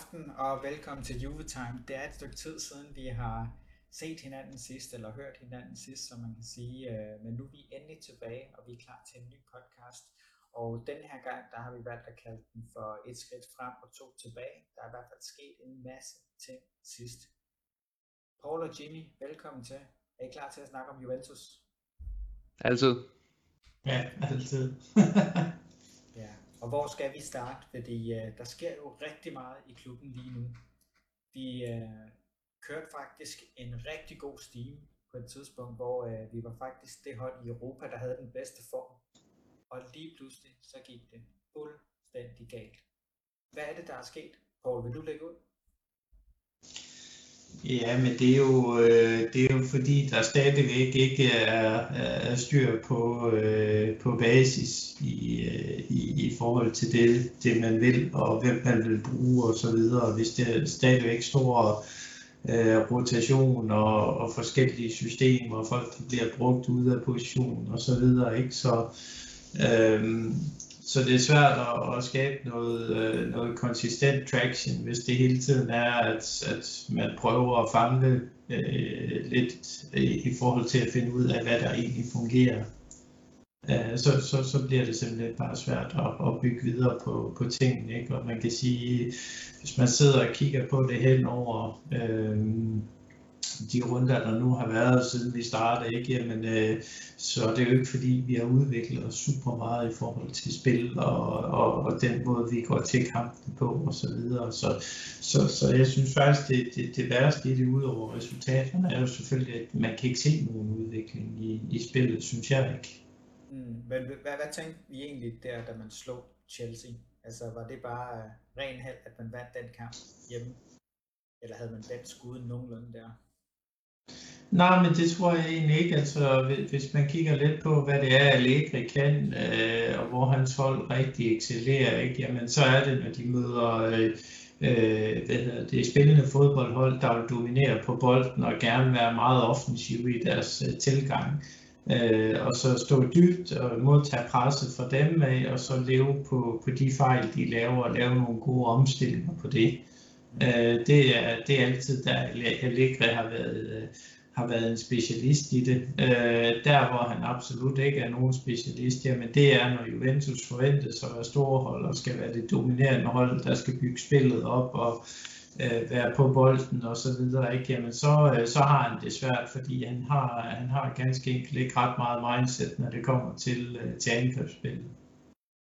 Aften og velkommen til Juvetime. Det er et stykke tid siden, vi har set hinanden sidst, eller hørt hinanden sidst, som man kan sige. Øh, men nu er vi endelig tilbage, og vi er klar til en ny podcast. Og den her gang, der har vi valgt at kalde den for et skridt frem og to tilbage. Der er i hvert fald sket en masse ting sidst. Paul og Jimmy, velkommen til. Er I klar til at snakke om Juventus? Altid. Ja, altid. Ja, og hvor skal vi starte? Fordi uh, der sker jo rigtig meget i klubben lige nu. Vi uh, kørte faktisk en rigtig god stime på et tidspunkt, hvor uh, vi var faktisk det hold i Europa, der havde den bedste form. Og lige pludselig, så gik det fuldstændig galt. Hvad er det, der er sket? Paul, vil du lægge ud? Ja, men det er jo, øh, det er jo fordi, der stadigvæk ikke er, er styr på, øh, på basis i, øh, i, i forhold til det, det, man vil, og hvem man vil bruge og så videre. Hvis det er stadigvæk stor øh, rotation og, og forskellige systemer, og folk der bliver brugt ud af position og så videre, ikke? Så, øh, så det er svært at, at skabe noget, øh, noget konsistent traction, hvis det hele tiden er, at, at man prøver at famle øh, lidt øh, i forhold til at finde ud af, hvad der egentlig fungerer. Øh, så, så, så bliver det simpelthen bare svært at, at bygge videre på, på tingene. Ikke? Og man kan sige, hvis man sidder og kigger på det hen over øh, Altså, de runder, der nu har været, siden vi startede, ikke? Jamen, øh, så er jo ikke fordi, vi har udviklet os super meget i forhold til spil og, og, og den måde, vi går til kampen på og så videre. Så, så, så jeg synes faktisk, det, det, det værste i det udover resultaterne er jo selvfølgelig, at man kan ikke se nogen udvikling i, i spillet, synes jeg ikke. Mm, men hvad, hvad tænkte vi egentlig der, da man slog Chelsea? Altså var det bare øh, ren held, at man vandt den kamp hjemme? Eller havde man den skuden nogenlunde der? Nej, men det tror jeg egentlig ikke. Altså, hvis man kigger lidt på, hvad det er, Allegri kan, øh, og hvor hans hold rigtig excellerer, ikke? Jamen, så er det, når de møder øh, øh, hvad hedder det, spillende fodboldhold, der vil dominere på bolden og gerne være meget offensive i deres øh, tilgang. Øh, og så stå dybt og modtage presset fra dem af, og så leve på, på de fejl, de laver, og lave nogle gode omstillinger på det. Øh, det, er, det er altid der Allegri har været, øh, har været en specialist i det. Øh, der hvor han absolut ikke er nogen specialist, jamen det er når Juventus forventes at være store hold og skal være det dominerende hold, der skal bygge spillet op og øh, være på bolden og så videre, ikke? Jamen så, øh, så har han det svært, fordi han har, han har ganske enkelt ikke ret meget mindset, når det kommer til, øh, til angrebsspillet.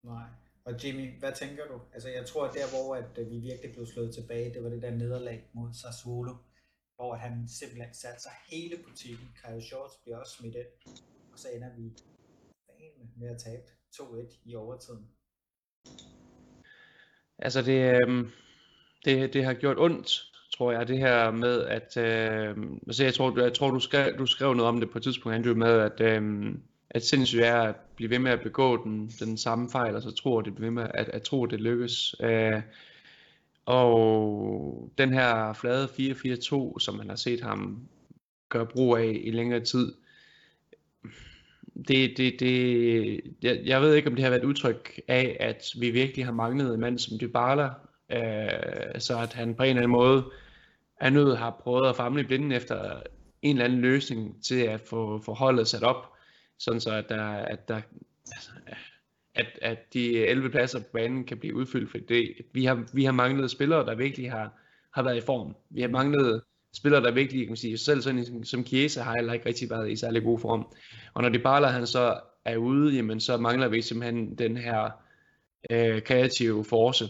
Nej. Og Jimmy, hvad tænker du? Altså jeg tror, at der hvor at øh, vi virkelig blev slået tilbage, det var det der nederlag mod Sassuolo, hvor han simpelthen satte sig hele butikken. Kyle Shorts bliver også smidt ind, og så ender vi med at tabe 2-1 i overtiden. Altså det, øh, det, det har gjort ondt, tror jeg, det her med, at øh, altså jeg tror, jeg tror du, skrev, du skrev noget om det på et tidspunkt, Andrew, med, at, øh, at sindssygt er at blive ved med at begå den, den samme fejl, og så tror det bliver ved med at, at tro, at det lykkes. Øh, og den her flade 4-4-2, som man har set ham gøre brug af i længere tid, det, det, det, jeg, jeg ved ikke, om det har været et udtryk af, at vi virkelig har manglet en mand som Dybala, øh, så at han på en eller anden måde er nødt har prøvet at famle i blinden efter en eller anden løsning til at få, få holdet sat op, sådan så at der, at der altså, at, at de 11 pladser på banen kan blive udfyldt, for det, vi, har, vi har manglet spillere, der virkelig har, har været i form. Vi har manglet spillere, der virkelig, kan man sige, selv sådan som Chiesa har heller ikke rigtig været i særlig god form. Og når det bare han så er ude, jamen så mangler vi simpelthen den her øh, kreative force,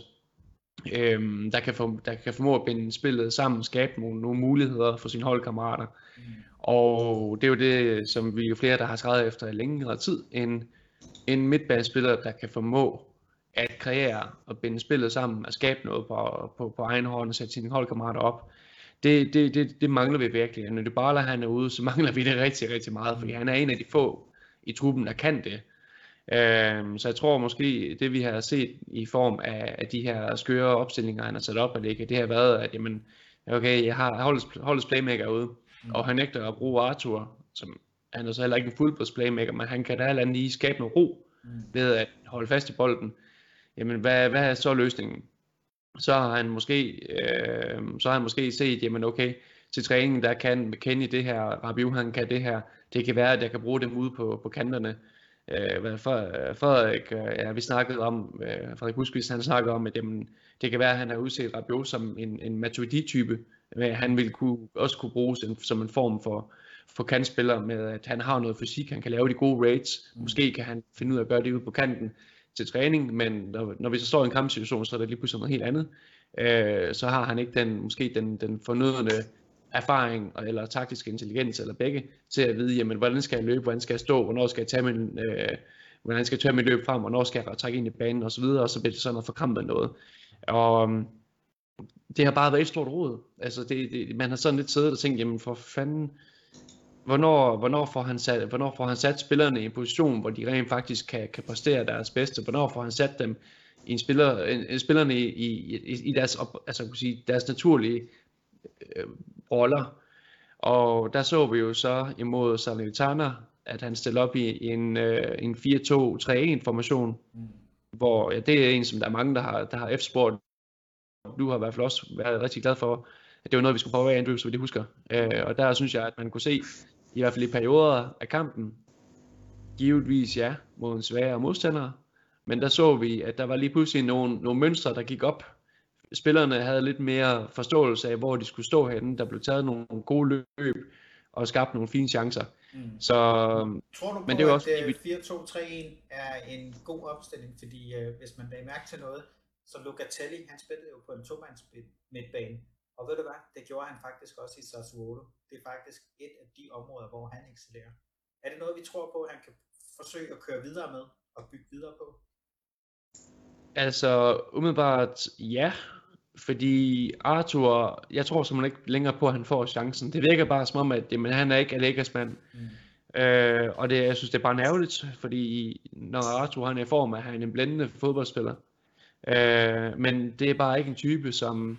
øh, der, kan for, der kan formå at binde spillet sammen, skabe nogle, nogle muligheder for sine holdkammerater. Mm. Og det er jo det, som vi jo flere, der har skrevet efter i længere tid, en, en midtbanespiller, der kan formå at kreere og binde spillet sammen og skabe noget på, på, på egen hånd og sætte sine holdkammerater op. Det, det, det, det mangler vi virkelig. Når det bare han er ude, så mangler vi det rigtig, rigtig meget, fordi han er en af de få i truppen, der kan det. Øhm, så jeg tror måske, det vi har set i form af, af de her skøre opstillinger, han har sat op, og ligge, det har været, at jamen, okay, jeg har holdets, holdets playmaker ude, mm. og han nægter at bruge Arthur, som han er så heller ikke en fuldblods playmaker, men han kan da heller lige skabe noget ro mm. ved at holde fast i bolden. Jamen, hvad, hvad er så løsningen? så har han måske, øh, så har han måske set, jamen okay, til træningen, der kan McKennie det her, Rabiu han kan det her, det kan være, at jeg kan bruge dem ude på, på kanterne. Øh, for, Frederik, øh, ja, vi snakkede om, øh, Frederik Buskvist, han snakkede om, at jamen, det kan være, at han har udset Rabiot som en, en Matuidi-type, men han vil kunne, også kunne bruges som en form for, for kantspiller med, at han har noget fysik, han kan lave de gode rates, mm. måske kan han finde ud af at gøre det ude på kanten til træning, men når, når vi så står i en kampsituation, så er det lige pludselig noget helt andet. Øh, så har han ikke den, måske den, den fornødende erfaring eller taktisk intelligens eller begge til at vide, jamen, hvordan skal jeg løbe, hvordan skal jeg stå, hvornår skal jeg tage min, øh, hvordan skal jeg tage min løb frem, hvornår skal jeg trække ind i banen osv., og så bliver det sådan noget forkrampet noget. Og um, det har bare været et stort råd. Altså det, det, man har sådan lidt siddet og tænkt, jamen for fanden, hvornår, hvornår, får han sat, hvornår får han sat spillerne i en position, hvor de rent faktisk kan, kan præstere deres bedste? Hvornår får han sat dem i en spiller, en, spillerne i, i, i deres, op, altså, kunne sige, deres naturlige øh, roller? Og der så vi jo så imod Salernitana, at han stiller op i en, øh, en 4-2-3-1 formation, mm. hvor ja, det er en, som der er mange, der har, der har efterspurgt. Du har i hvert fald også været rigtig glad for, at det var noget, vi skulle prøve af, Andrew, så vi det husker. Øh, og der synes jeg, at man kunne se, i hvert fald i perioder af kampen, givetvis ja, mod en svagere modstander, men der så vi, at der var lige pludselig nogle, nogle mønstre, der gik op. Spillerne havde lidt mere forståelse af, hvor de skulle stå henne. Der blev taget nogle gode løb og skabt nogle fine chancer. Mm. Så, Tror du på, men det er også, at 4-2-3-1 øh, er en god opstilling? Fordi uh, hvis man lagde mærke til noget, så Locatelli, han spillede jo på en tomands midtbane. Og ved du hvad, det gjorde han faktisk også i Sassuolo. Det er faktisk et af de områder, hvor han excellerer. Er det noget, vi tror på, at han kan forsøge at køre videre med og bygge videre på? Altså, umiddelbart ja, fordi Arthur, jeg tror simpelthen ikke længere på, at han får chancen. Det virker bare som om, at jamen, han er ikke Allegas mand. Mm. Øh, og det, jeg synes, det er bare nærveligt, fordi når Arthur han er i form, er han en blændende fodboldspiller. Øh, men det er bare ikke en type, som...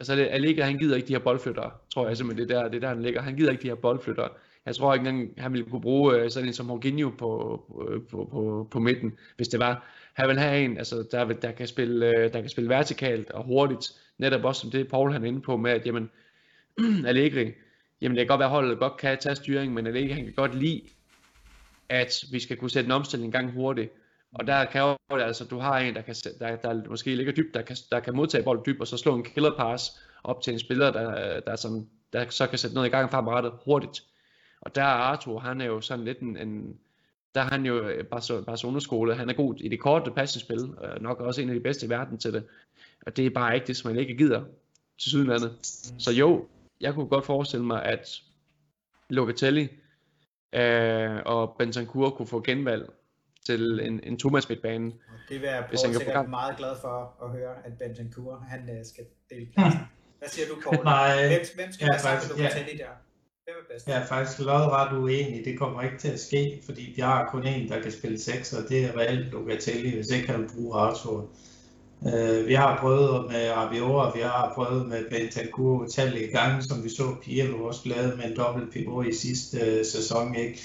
Altså, Allegri, han gider ikke de her boldflyttere, tror jeg simpelthen, det er der, det er der, han ligger. Han gider ikke de her boldflyttere. Jeg tror ikke engang, han ville kunne bruge øh, sådan en som Jorginho på, på, på, på midten, hvis det var. Han vil have en, altså, der, der, kan spille, øh, der kan spille vertikalt og hurtigt. Netop også som det, Paul han er inde på med, at jamen, Allegri, jamen det kan godt være, at holdet godt kan tage styring, men Allegri han kan godt lide, at vi skal kunne sætte en omstilling i gang hurtigt. Og der kan jo, altså, du har en, der, kan, der, der måske ligger dybt, der kan, der kan modtage bolden dybt, og så slå en killer pass op til en spiller, der, der, som, der så kan sætte noget i gang fremadrettet hurtigt. Og der er Arthur, han er jo sådan lidt en, en der er han jo øh, Barcelona-skole. Han er god i det korte passespil, og nok også en af de bedste i verden til det. Og det er bare ikke det, som man ikke gider til sydenlandet. Mm. Så jo, jeg kunne godt forestille mig, at Locatelli øh, og Bentancur kunne få genvalg til en, en Thomas midtbane. Det vil jeg han sikkert meget glad for at høre, at Bentancur han uh, skal dele pladsen. Hvad siger du, Paul? Hvem, hvem skal ja, være sammen med ja. der? Jeg er faktisk lodret uenig. Det kommer ikke til at ske, fordi vi har kun en, der kan spille 6, og det er reelt Locatelli, hvis ikke han bruger Arthur. Uh, vi har prøvet med Rabiot, vi har prøvet med Bentancur utallige gange, som vi så Pirlo også lavede med en dobbelt pivot i sidste uh, sæson. Ikke?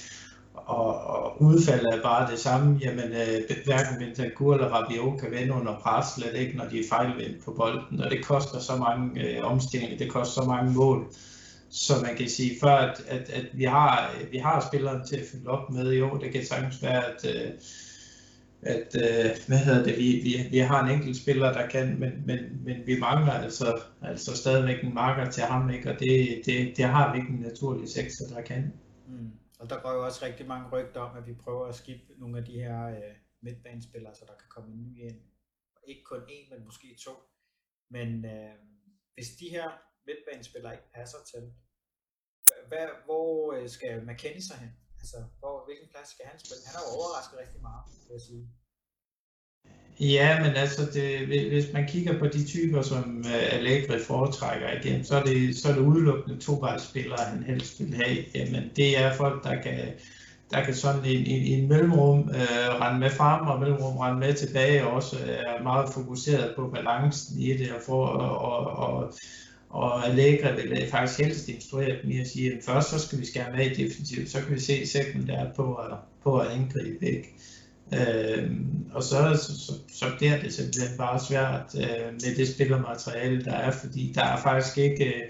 Og, og udfaldet er bare det samme. Jamen, øh, hverken Bentancur eller Rabiot kan vende under pres, slet ikke, når de er fejlvendt på bolden. Og det koster så mange øh, omstillinger, det koster så mange mål. Så man kan sige, før at, at, at vi, har, vi har spilleren til at fylde op med, jo, det kan sagtens være, at, øh, at øh, hvad hedder det, vi, vi, vi har en enkelt spiller, der kan, men, men, men vi mangler altså, altså stadigvæk en marker til ham, ikke? og det, det, det har vi ikke en naturlig sekser, der kan. Mm. Og der går jo også rigtig mange rygter om, at vi prøver at skifte nogle af de her øh, midtbanespillere, så der kan komme en ny ind. Ikke kun en, men måske to. Men øh, hvis de her midtbanespillere ikke passer til, hvad, hvor øh, skal McKennie så hen? Altså, hvor, hvilken plads skal han spille? Han har jo overrasket rigtig meget, vil jeg sige. Ja, men altså, det, hvis man kigger på de typer, som øh, Allegri foretrækker igen, så er det, så er det udelukkende tovejsspillere, han helst vil have. Jamen, det er folk, der kan, der kan sådan i, i, i en mellemrum øh, rende med frem og mellemrum rende med tilbage, og også øh, er meget fokuseret på balancen i det, og, for, og, og, og og Allegri vil øh, faktisk helst instruere dem i at sige, at først så skal vi skære med i defensivt, så kan vi se sekundært på på at angribe. Ikke? Øh, og så, så, så, bliver det simpelthen bare svært øh, med det spillermateriale, der er, fordi der er faktisk ikke, øh,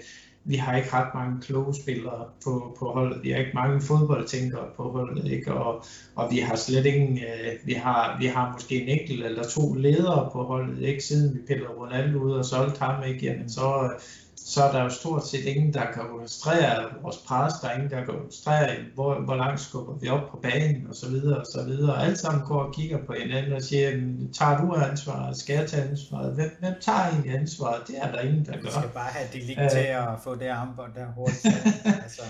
vi har ikke ret mange kloge spillere på, på holdet, vi har ikke mange fodboldtænkere på holdet, ikke? Og, og vi har slet ingen, øh, vi, har, vi har måske en enkelt eller to ledere på holdet, ikke? siden vi pillede Ronaldo ud og solgte ham, ikke? Jamen, så, så er der jo stort set ingen, der kan registrere vores pres, der er ingen, der kan registrere, hvor, hvor langt skubber vi op på banen, og så videre, og så videre. Alt sammen går og kigger på hinanden og siger, tager du ansvaret, skal jeg tage ansvaret? Hvem, hvem tager egentlig ansvaret? Det er der ingen, der gør. Vi skal bare have de lige til at få det armbånd der hurtigt. altså.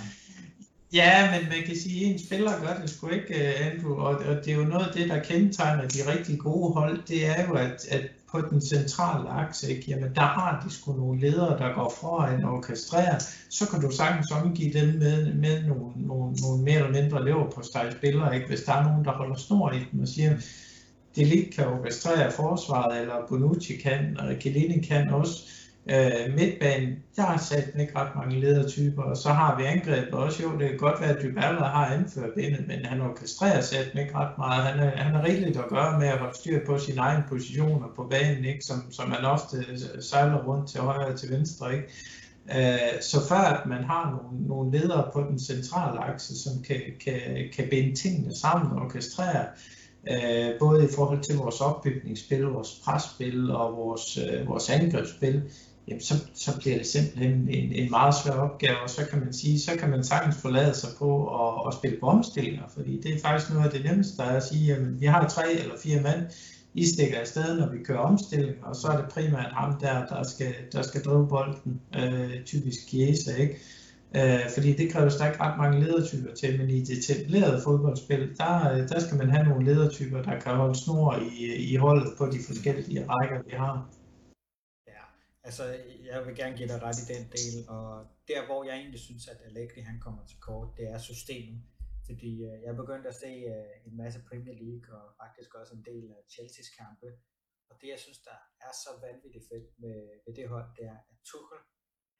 Ja, men man kan sige, at en spiller gør det sgu ikke, Andrew, og, og det er jo noget af det, der kendetegner de rigtig gode hold, det er jo, at, at på den centrale akse, ikke? jamen der har de sgu nogle ledere, der går foran og orkestrerer, så kan du sagtens omgive dem med, med nogle, nogle, nogle mere eller mindre lever på spillere, ikke? hvis der er nogen, der holder snor i dem og siger, det kan orkestrere forsvaret, eller Bonucci kan, og Chiellini kan også, Øh, midtbanen, der har sat ikke ret mange ledertyper, og så har vi angrebet også. Jo, det kan godt være, at Dybala har anført bindet, men han orkestrerer sat ikke ret meget. Han er, han er rigeligt at gøre med at holde styr på sin egen position positioner på banen, ikke? Som, som man ofte øh, sejler rundt til højre og til venstre. Ikke? Øh, så før at man har nogle, nogle ledere på den centrale akse, som kan, kan, kan binde tingene sammen og orkestrere, øh, både i forhold til vores opbygningsspil, vores presspil og vores, øh, vores angrebsspil, jamen så, så bliver det simpelthen en, en meget svær opgave, og så kan man sige, så kan man sagtens forlade sig på at, at spille på omstillinger, fordi det er faktisk noget af det nemmeste, der er at sige, jamen vi har tre eller fire mand, I stikker afsted, når vi kører omstilling, og så er det primært ham der, der skal, der skal drive bolden, øh, typisk Chiesa, ikke? Øh, fordi det kræver der ikke ret mange ledertyper til, men i det etablerede fodboldspil, der, øh, der skal man have nogle ledertyper, der kan holde snor i, i holdet på de forskellige rækker, vi har. Altså, jeg vil gerne give dig ret i den del, og der hvor jeg egentlig synes, at Allegri han kommer til kort, det er systemet. Fordi øh, jeg begyndte at se øh, en masse Premier League, og faktisk også en del af Chelsea's kampe. Og det jeg synes, der er så vanvittigt fedt med, med det hold, det er, at Tuchel,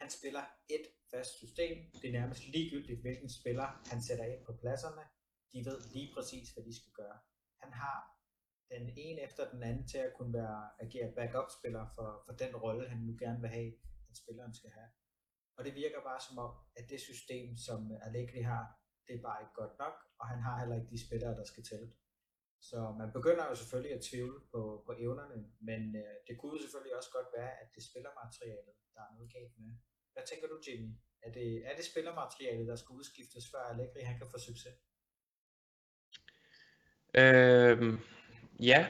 han spiller et fast system. Det er nærmest ligegyldigt, hvilken spiller han sætter ind på pladserne. De ved lige præcis, hvad de skal gøre. Han har den ene efter den anden til at kunne være, agere backup-spiller for, for den rolle, han nu gerne vil have, at spilleren skal have. Og det virker bare som om, at det system, som Allegri har, det er bare ikke godt nok, og han har heller ikke de spillere, der skal til. Så man begynder jo selvfølgelig at tvivle på, på evnerne, men øh, det kunne jo selvfølgelig også godt være, at det spillermaterialet, der er noget galt med. Hvad tænker du, Jimmy? Er det, er det spillermaterialet, der skal udskiftes, før Allegri han kan få succes? Øhm, Ja,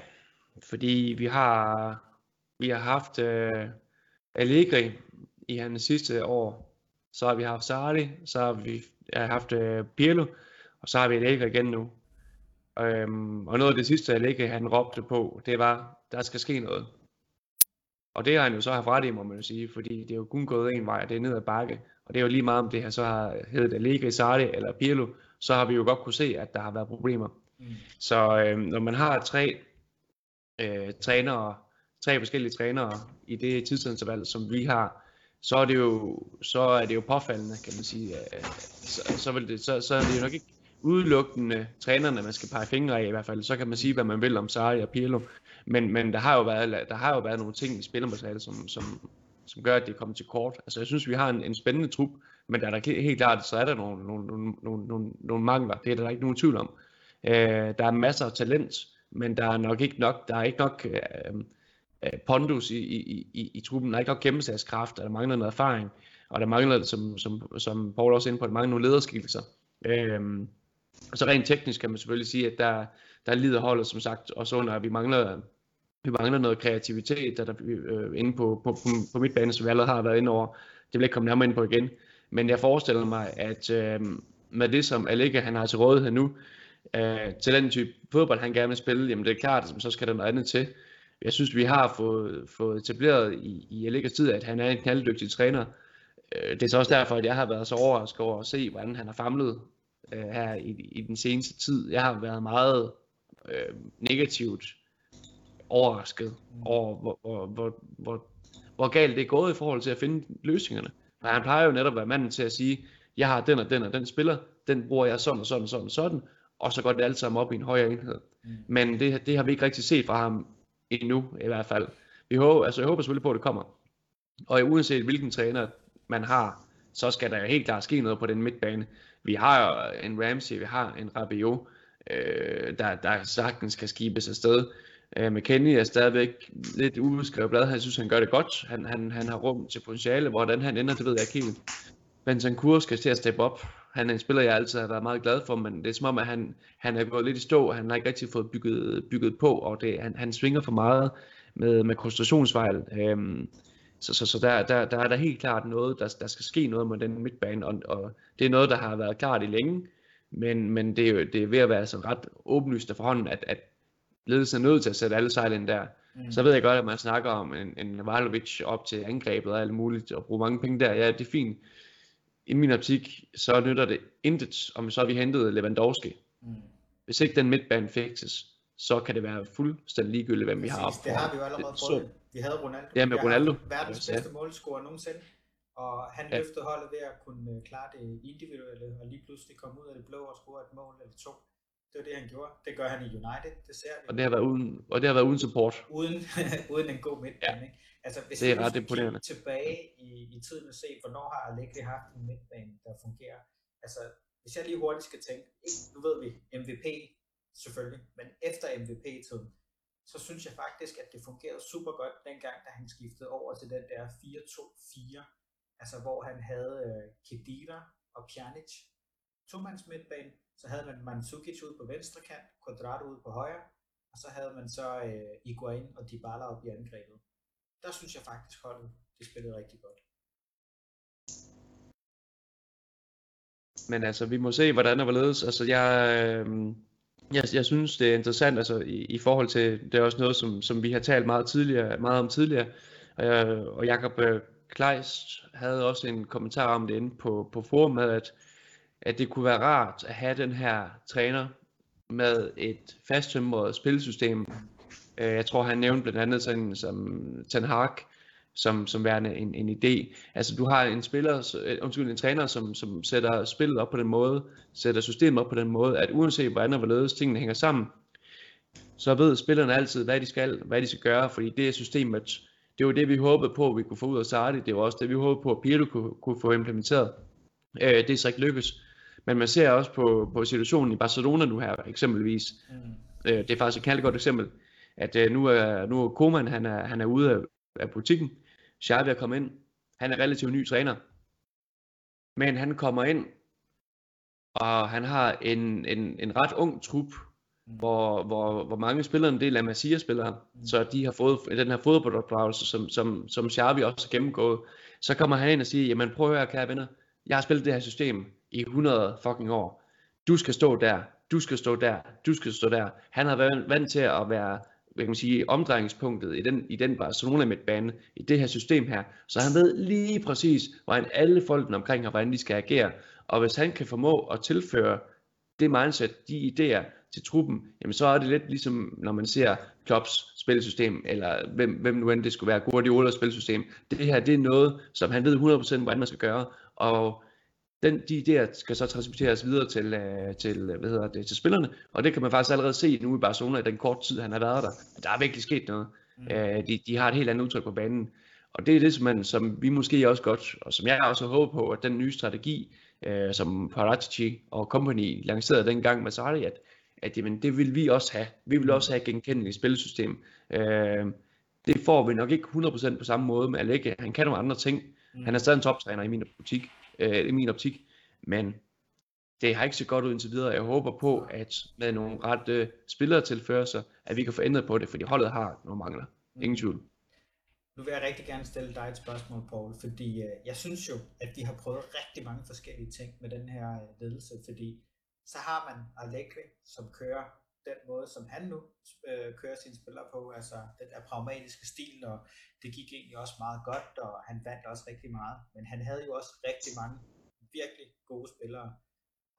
fordi vi har, vi har haft øh, Allegri i hans sidste år. Så har vi haft Sarri, så har vi har haft øh, Pirlo, og så har vi Allegri igen nu. Øhm, og noget af det sidste Allegri han råbte på, det var, der skal ske noget. Og det har han jo så haft ret i, må man jo sige, fordi det er jo kun gået en vej, det er ned ad bakke. Og det er jo lige meget om det her så har heddet Allegri, Sarri eller Pirlo, så har vi jo godt kunne se, at der har været problemer. Mm. Så øh, når man har tre øh, trænere, tre forskellige trænere i det tidsinterval, som vi har, så er det jo, så er det jo påfaldende, kan man sige. Så, så, vil det, så, så er det jo nok ikke udelukkende trænerne, man skal pege fingre af i hvert fald. Så kan man sige, hvad man vil om Sarri og Pirlo. Men, men der, har jo været, der har jo været nogle ting i spillermaterialet, som, som, som gør, at det er kommet til kort. Altså jeg synes, vi har en, en spændende trup, men der er der helt klart, så er der nogle, nogle, nogle, nogle, nogle, mangler. Det er der ikke nogen tvivl om. Øh, der er masser af talent, men der er nok ikke nok, der er ikke nok øh, øh, pondus i, i, i, i truppen, der er ikke nok gennemsagskraft, der mangler noget erfaring, og der mangler, som, som, som Paul også ind på, der mangler nogle lederskikkelser. Øh, og så rent teknisk kan man selvfølgelig sige, at der, der lider holdet som sagt også under, at vi mangler, vi mangler noget kreativitet, der, der øh, inde på, på, på, på midtbanen, som vi allerede har været inde over. Det vil jeg ikke komme nærmere ind på igen. Men jeg forestiller mig, at øh, med det, som Allega han har til rådighed nu, øh, til den type fodbold, han gerne vil spille, jamen det er klart, at så skal der noget andet til. Jeg synes, vi har fået, fået etableret i, i Allegers tid, at han er en knalddygtig træner. Øh, det er så også derfor, at jeg har været så overrasket over at se, hvordan han har famlet øh, her i, i den seneste tid. Jeg har været meget øh, negativt overrasket over, hvor, hvor, hvor, hvor, hvor galt det er gået i forhold til at finde løsningerne. For han plejer jo netop at være manden til at sige, jeg har den og den og den spiller, den bruger jeg sådan og sådan og sådan og sådan, og så går det alt sammen op i en højere enhed. Mm. Men det, det har vi ikke rigtig set fra ham endnu, i hvert fald. Vi håber, altså jeg håber selvfølgelig på, at det kommer. Og uanset hvilken træner man har, så skal der helt klart ske noget på den midtbane. Vi har en Ramsey, vi har en Rabiot, øh, der, der sagtens kan skibes afsted. Øh, McKenny er stadigvæk lidt ubeskrevet blad. Han synes, han gør det godt. Han, han, han har rum til potentiale. Hvordan han ender, det ved jeg ikke helt. Bentancur skal til at steppe op. Han er en spiller, jeg altid har været meget glad for, men det er som om, at han, han er gået lidt i stå. Han har ikke rigtig fået bygget, bygget på, og det, han, han svinger for meget med, med koncentrationsfejl. Øhm, så, så, så der, der, der er der helt klart noget, der, der skal ske noget med den midtbane, og, og det er noget, der har været klart i længe, men, men det, er jo, det er ved at være sådan ret åbenlyst forhånden, at, at ledelsen er nødt til at sætte alle sejl ind der. Mm. Så ved jeg godt, at man snakker om en, en Valovic op til angrebet og alt muligt, og bruge mange penge der. Ja, det er fint. I min optik, så nytter det intet, om så har vi hentet Lewandowski. Mm. Hvis ikke den midtbane fikses, så kan det være fuldstændig ligegyldigt, hvem vi har Det har vi jo allerede prøvet. Vi havde Ronaldo. Ja, med Ronaldo. Verdens bedste målscorer nogensinde. Og han ja. løftede holdet ved at kunne øh, klare det individuelle, og lige pludselig komme ud af det blå og score et mål eller to. Det var det, han gjorde. Det gør han i United, det ser vi. Og det har været uden, og det har været uden support. Uden, uden en god midtbane. Ja. Ikke? Altså, hvis det er ret imponerende. tilbage i, i tiden og se, hvornår har Allegri haft en midtbane, der fungerer. Altså, hvis jeg lige hurtigt skal tænke, ikke, nu ved vi, MVP selvfølgelig, men efter MVP-tiden, så synes jeg faktisk, at det fungerede super godt dengang, da han skiftede over til den der 4-2-4, altså hvor han havde uh, Kedira og Pjanic, mands midtbane, så havde man Mandzukic ud på venstre kant, Quadrado ud på højre, og så havde man så øh, Iguain og Dybala op i angrebet. Der synes jeg faktisk holdet, det spillede rigtig godt. Men altså, vi må se, hvordan det var ledes. Altså, jeg, øh, jeg, jeg synes, det er interessant altså, i, i forhold til, det er også noget, som, som vi har talt meget, tidligere, meget om tidligere, og, og Jacob øh, Kleist havde også en kommentar om det inde på, på forumet, at, at det kunne være rart at have den her træner med et fasttømret spilsystem. Øh, jeg tror, han nævnte blandt andet sådan som Ten Hag, som, som værende en, en idé. Altså du har en spiller, øh, undskyld, en træner, som, som sætter spillet op på den måde, sætter systemet op på den måde, at uanset hvordan og hvorledes tingene hænger sammen, så ved spillerne altid, hvad de skal, hvad de skal gøre, fordi det er systemet, det var det, vi håbede på, at vi kunne få ud af Sardi, det var også det, vi håbede på, at Pirlo kunne, kunne få implementeret. Øh, det er så ikke lykkes. Men man ser også på, på situationen i Barcelona nu her, eksempelvis. Mm. Øh, det er faktisk et kærligt godt eksempel, at øh, nu er, nu er Koeman, han er, han er ude af, af politikken, Xavi er kommet ind. Han er relativt ny træner. Men han kommer ind, og han har en, en, en ret ung trup, mm. hvor, hvor, hvor mange spillere en del af Masia-spillere, mm. så de har fået den her fodboldopdragelse, som, som, som Xavi også har gennemgået. Så kommer han ind og siger, jamen prøv at høre, kære venner, jeg har spillet det her system i 100 fucking år. Du skal stå der, du skal stå der, du skal stå der. Han har været vant til at være hvad kan man sige, omdrejningspunktet i den, i den Barcelona midtbane, i det her system her. Så han ved lige præcis, hvordan alle folkene omkring ham, hvordan de skal agere. Og hvis han kan formå at tilføre det mindset, de idéer til truppen, jamen så er det lidt ligesom, når man ser Klopps spilsystem, eller hvem, hvem nu end det skulle være, Guardiolas spilsystem. Det her, det er noget, som han ved 100% hvordan man skal gøre, og den, de idéer skal så transporteres videre til, øh, til, hvad hedder det, til spillerne, og det kan man faktisk allerede se nu i Barcelona i den kort tid, han har været der. Der er virkelig sket noget. Mm. Øh, de, de har et helt andet udtryk på banen. Og det er det, som, man, som vi måske også godt, og som jeg også håber på, at den nye strategi, øh, som Paratici og company lancerede dengang med Sarri, at, at jamen, det vil vi også have. Vi vil også have et genkendeligt spillesystem. Øh, det får vi nok ikke 100% på samme måde med Allegri. Han kan nogle andre ting. Mm. Han er stadig en toptræner i min butik øh, i min optik. Men det har ikke så godt ud indtil videre. Jeg håber på, at med nogle ret øh, spillertilførelser, at vi kan få ændret på det, fordi holdet har nogle mangler. Mm. Ingen tvivl. Nu vil jeg rigtig gerne stille dig et spørgsmål, Paul, fordi øh, jeg synes jo, at de har prøvet rigtig mange forskellige ting med den her øh, ledelse, fordi så har man Allegri, som kører den måde, som han nu øh, kører sine spillere på, altså den der pragmatiske stil, og det gik egentlig også meget godt, og han vandt også rigtig meget, men han havde jo også rigtig mange virkelig gode spillere,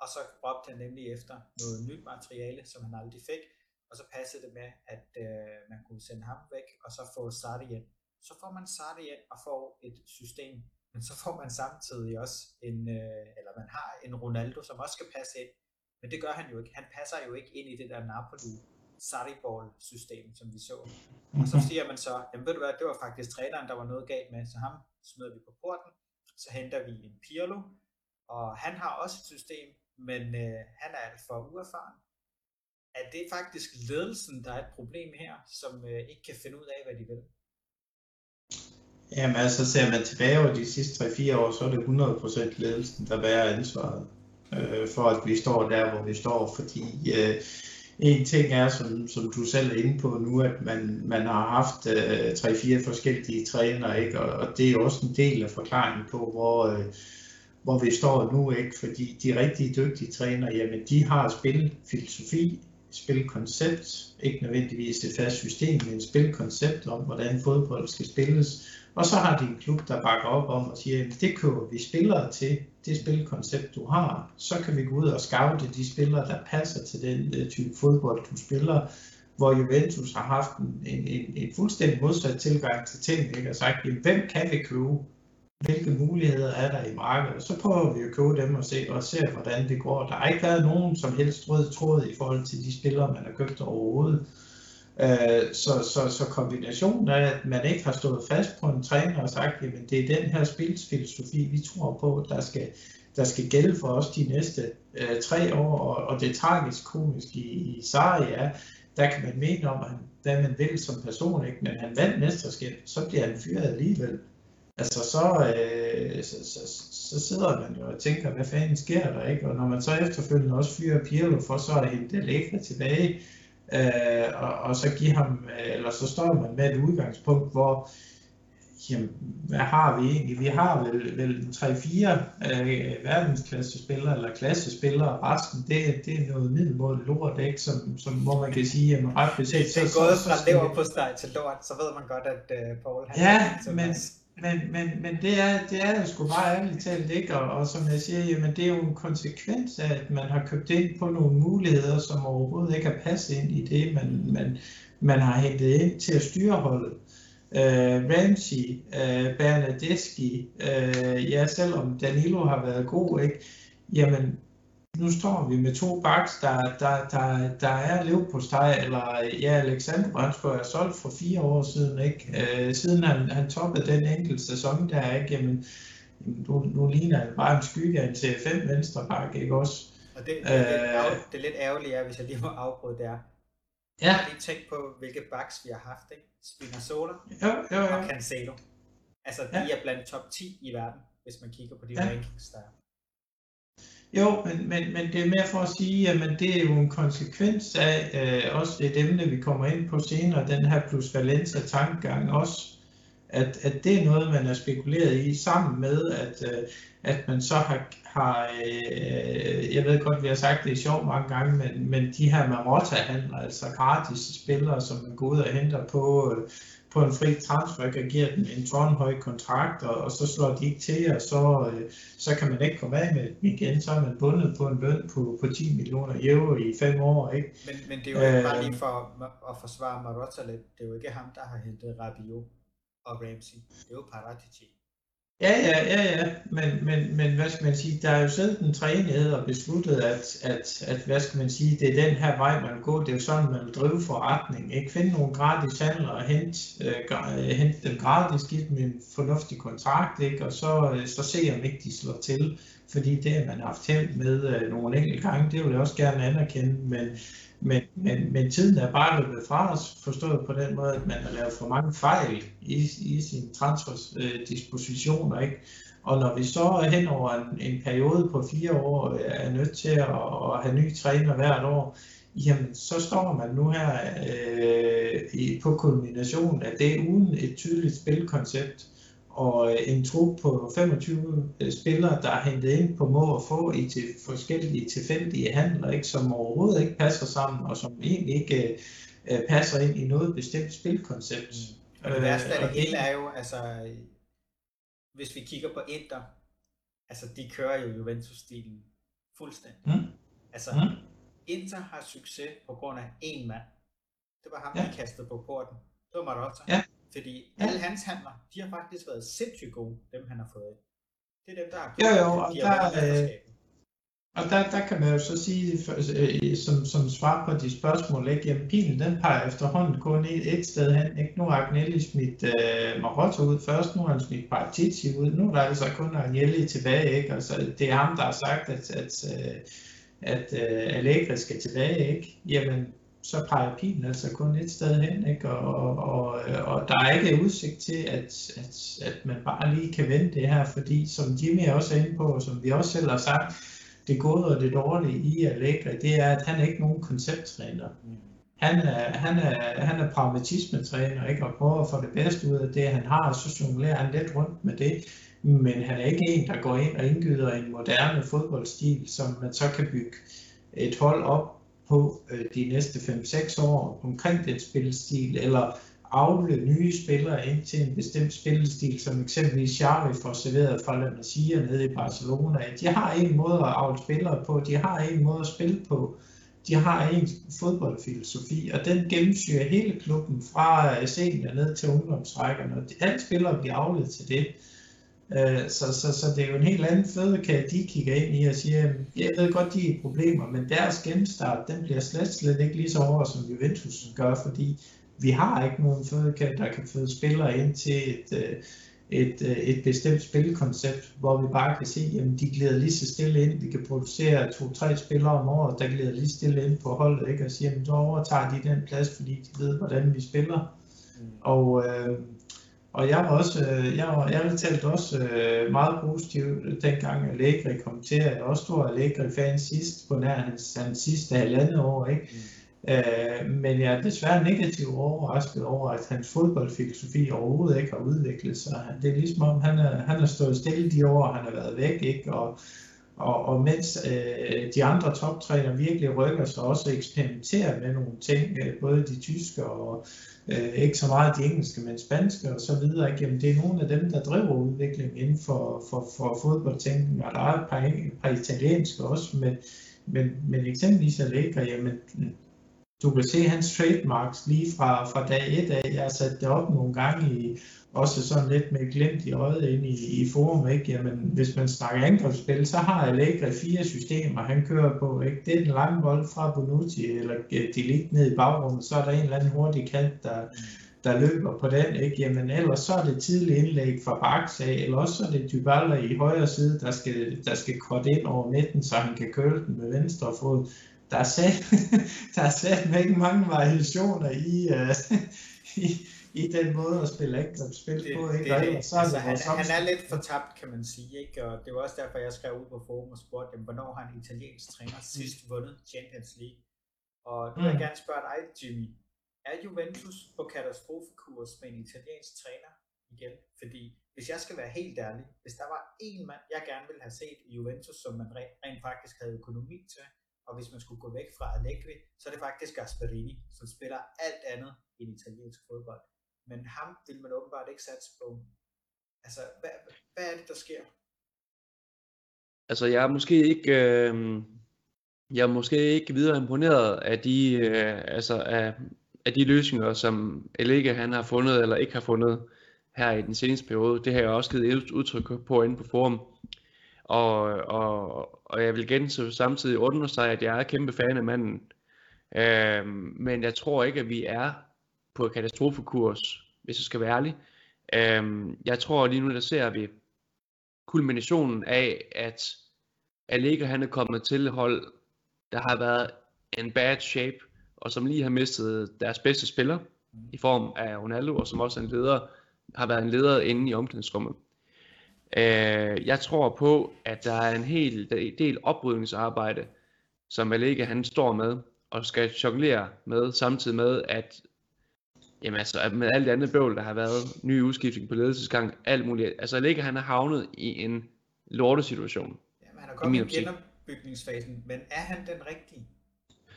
og så råbte han nemlig efter noget nyt materiale, som han aldrig fik, og så passede det med, at øh, man kunne sende ham væk, og så få Sardi ind. Så får man Sardi ind og får et system, men så får man samtidig også en, øh, eller man har en Ronaldo, som også skal passe ind. Men det gør han jo ikke. Han passer jo ikke ind i det der Napoli Sarri-ball system, som vi så. Og så siger man så, jamen ved du hvad, det var faktisk træneren, der var noget galt med, så ham smider vi på porten, så henter vi en Pirlo, og han har også et system, men øh, han er alt for uerfaren. Er det faktisk ledelsen, der er et problem her, som øh, ikke kan finde ud af, hvad de vil? Jamen altså, ser man tilbage over de sidste 3-4 år, så er det 100% ledelsen, der bærer ansvaret øh, for, at vi står der, hvor vi står, fordi øh, en ting er, som, som du selv er inde på nu, at man, man har haft øh, 3-4 forskellige trænere, ikke? Og, og det er også en del af forklaringen på, hvor, øh, hvor vi står nu, ikke? fordi de rigtig dygtige trænere, jamen de har spilfilosofi, spilkoncept, ikke nødvendigvis et fast system, men spilkoncept om, hvordan fodbold skal spilles, og så har de en klub, der bakker op om og siger, at det køber vi spillere til, det spilkoncept du har. Så kan vi gå ud og scoute de spillere, der passer til den øh, type fodbold, du spiller. Hvor Juventus har haft en, en, en, en fuldstændig modsat tilgang til ting, ikke? og sagt, jamen, hvem kan vi købe? Hvilke muligheder er der i markedet? Så prøver vi at købe dem og se, og se, hvordan det går. Der har ikke været nogen som helst rød tråd i forhold til de spillere, man har købt overhovedet. Øh, så, så, så kombinationen af, at man ikke har stået fast på en træner og sagt, jamen det er den her spilsfilosofi, vi tror på, der skal, der skal gælde for os de næste øh, tre år, og, og det tragisk komisk i, i Sarri er, der kan man mene om, hvad man vil som person, ikke? men han vandt mesterskab, så bliver han fyret alligevel. Altså så, øh, så, så, så sidder man jo og tænker, hvad fanden sker der, ikke? Og når man så efterfølgende også fyrer Pirlo for så er det hente Allegri tilbage, øh, og, og så give ham, øh, eller så står man med et udgangspunkt, hvor jamen, hvad har vi egentlig? Vi har vel, vel 3-4 øh, verdensklassespillere eller klassespillere, resten det, det er noget middelmåde lort, ikke? Som, som, hvor man kan sige, at ret beset... Det, er gået fra lever på steg til lort, så ved man godt, at uh, Paul han Ja, men, men, men, men det er, det er jo sgu bare ærligt talt ikke, og, og som jeg siger, jamen det er jo en konsekvens af, at man har købt ind på nogle muligheder, som overhovedet ikke har passet ind i det, man, man, man har hentet ind til at styre holdet. Uh, Ramsey, uh, Bernadeschi, uh, ja, selvom Danilo har været god, ikke, jamen nu står vi med to baks, der, der, der, der er lev på steg, eller ja, Alexander Brøndskov er solgt for fire år siden, ikke? Øh, siden han, han toppede den enkelte sæson der, ikke? Jamen, nu, nu ligner han bare en skygge af en CFM venstre bak, ikke også? Og det, det, er lidt, øh, det er lidt ærgerligt, ja, hvis jeg lige må afbryde der. Ja. Jeg har lige tænkt på, hvilke backs vi har haft, ikke? Spinazzola jo, jo, jo. og Cancelo. Altså, de ja. er blandt top 10 i verden, hvis man kigger på de ja. rankings, der er. Jo, men, men, men det er mere for at sige, at det er jo en konsekvens af øh, også et emne, vi kommer ind på senere, den her plus Valencia tankegang også, at, at det er noget, man har spekuleret i sammen med, at, øh, at man så har, har øh, jeg ved godt, vi har sagt det i sjov mange gange, men, men de her Marotta-handler, altså gratis spillere, som man går ud og henter på, øh, på en fri transfer, kan give dem en tårnhøj kontrakt, og, og så slår de ikke til, og så, øh, så kan man ikke komme af med dem igen, så er man bundet på en løn på, på 10 millioner euro i fem år. Ikke? Men, men det er jo ikke bare lige for at forsvare Marotta lidt, det er jo ikke ham, der har hentet Rabiot og Ramsey, det er jo Paratici. Ja, ja, ja, ja, men, men, men hvad skal man sige, der er jo selv den træenighed og besluttet, at, at, at, hvad skal man sige, det er den her vej, man vil gå, det er jo sådan, man vil drive forretning, ikke? Finde nogle gratis handler og hente, øh, øh hente dem gratis, give dem en fornuftig kontrakt, ikke? og så, øh, så se om ikke de slår til, fordi det har man haft held med øh, nogle enkelte gange, det vil jeg også gerne anerkende, men, men, men, men tiden er bare løbet fra os, forstået på den måde, at man har lavet for mange fejl i, i sine transferdispositioner. Ikke? Og når vi så hen over en, en periode på fire år øh, er nødt til at, at have nye træner hvert år, jamen så står man nu her øh, i, på kulminationen af det uden et tydeligt spilkoncept og øh, en trup på 25 øh, spillere, der er hentet ind på må og få i til forskellige tilfældige handler, ikke, som overhovedet ikke passer sammen, og som egentlig ikke uh, passer ind i noget bestemt spilkoncept. Mm. Og det værste af det hele er jo, altså, hvis vi kigger på Inter, altså de kører jo Juventus-stilen fuldstændig. Mm. Altså, mm. Inter har succes på grund af én mand. Det var ham, ja. der kastede på porten. Det var Marotta. Ja. Fordi ja. alle hans handler, de har faktisk været sindssygt gode, dem han har fået. Det er dem, der har gjort, jo, jo, og der, øh, Og der, der kan man jo så sige, øh, som, som svar på de spørgsmål, ikke? Jamen, pilen den peger efterhånden kun et, et sted hen. Ikke? Nu har Agnelli smidt uh, Marotta ud først, nu har han smidt Paratici ud, nu er der altså kun Agnelli tilbage. Ikke? Altså, det er ham, der har sagt, at, at, at, at uh, Allegri skal tilbage. Ikke? Jamen, så peger pilen altså kun et sted hen, ikke? Og, og, og, øh, og der er ikke udsigt til, at, at, at man bare lige kan vende det her, fordi som Jimmy også er inde på, og som vi også selv har sagt, det gode og det dårlige i Allegri, det er, at han er ikke nogen koncepttræner. Han er, han er, han er pragmatismetræner, ikke? og prøver at få det bedste ud af det, han har, og så jonglerer han lidt rundt med det. Men han er ikke en, der går ind og indgyder en moderne fodboldstil, som man så kan bygge et hold op på øh, de næste 5-6 år omkring den spilstil, eller afle nye spillere ind til en bestemt spillestil, som eksempelvis Xavi får serveret fra La Masia nede i Barcelona. De har en måde at afle spillere på, de har en måde at spille på, de har en fodboldfilosofi, og den gennemsyrer hele klubben fra øh, senior ned til ungdomsrækkerne, og alle spillere bliver afledt til det. Øh, så, så, så det er jo en helt anden fødekage, de kigger ind i og siger, jeg ved godt, de er problemer, men deres genstart, den bliver slet, slet ikke lige så hård, som Juventus gør, fordi vi har ikke nogen fødekage, der kan føde spillere ind til et, øh, et, øh, et bestemt spilkoncept, hvor vi bare kan se, at de glider lige så stille ind. Vi kan producere to-tre spillere om året, der glider lige stille ind på holdet, ikke? og siger, at så overtager de den plads, fordi de ved, hvordan vi spiller. Mm. Og, øh, og jeg var også, øh, jeg var ærligt talt også øh, meget positiv, dengang Allegri kom til. Jeg også stor Allegri-fan sidst, på nær hans, hans sidste halvandet år. Ikke? Mm. Øh, men jeg er desværre negativt overrasket over, at hans fodboldfilosofi overhovedet ikke har udviklet sig. Det er ligesom om, han er, han er stået stille de år, han har været væk, ikke? Og, og, og mens øh, de andre toptræner virkelig rykker sig også eksperimenterer med nogle ting, øh, både de tyske og øh, ikke så meget de engelske, men spanske og så videre, ikke? Jamen, det er nogle af dem, der driver udviklingen inden for, for, for fodboldtænkning, og der er et par, et par italienske også, men, men, men eksempelvis Allegri, jamen, du kan se hans trademarks lige fra, fra dag 1 af. Jeg har sat det op nogle gange i, også sådan lidt med glimt i øjet ind i, i forum, ikke? Jamen, hvis man snakker angrebsspil, så har Allegri fire systemer, han kører på, ikke? Det er den lange bold fra Bonucci, eller øh, Delict ned i bagrummet, så er der en eller anden hurtig kant, der, der løber på den, ikke? Jamen, ellers så er det tidlig indlæg fra Bax af, eller også så er det Dybala i højre side, der skal, der skal korte ind over midten, så han kan køle den med venstre fod der er sat, der er sat med ikke mange variationer i, uh, i, i den måde at spille spil på. Ikke? Det, det, så altså, han, han er lidt fortabt, kan man sige. Ikke? Og det var også derfor, jeg skrev ud på forum og spurgte dem, hvornår har en italiensk træner sidst vundet Champions League? Og nu vil jeg mm. gerne spørge dig, Jimmy. Er Juventus på katastrofekurs med en italiensk træner igen? Fordi hvis jeg skal være helt ærlig, hvis der var en mand, jeg gerne ville have set i Juventus, som man rent faktisk havde økonomi til, og hvis man skulle gå væk fra Allegri, så er det faktisk Gasperini, som spiller alt andet end italiensk fodbold. Men ham vil man åbenbart ikke satse på. Altså, hvad, hvad er det, der sker? Altså, jeg er måske ikke... Øh, jeg er måske ikke videre imponeret af de, øh, altså af, af de løsninger, som Allega han har fundet eller ikke har fundet her i den seneste periode. Det har jeg også givet udtryk på inde på forum. Og, og, og jeg vil igen så samtidig understrege, at jeg er kæmpe fan af manden. Øh, men jeg tror ikke, at vi er på katastrofekurs, hvis jeg skal være ærlig. Øh, jeg tror lige nu, der ser vi kulminationen af, at Allegri han er kommet til hold, der har været en bad shape, og som lige har mistet deres bedste spiller, i form af Ronaldo, og som også er en leder, har været en leder inde i omklædningsrummet. Øh, jeg tror på, at der er en hel del oprydningsarbejde, som Allega han står med, og skal jonglere med, samtidig med, at Jamen altså, med alt det andet bøvl, der har været, ny udskiftning på ledelsesgang, alt muligt. Altså, Allega han er havnet i en lortesituation. Jamen, han er kommet i genopbygningsfasen, men er han den rigtige?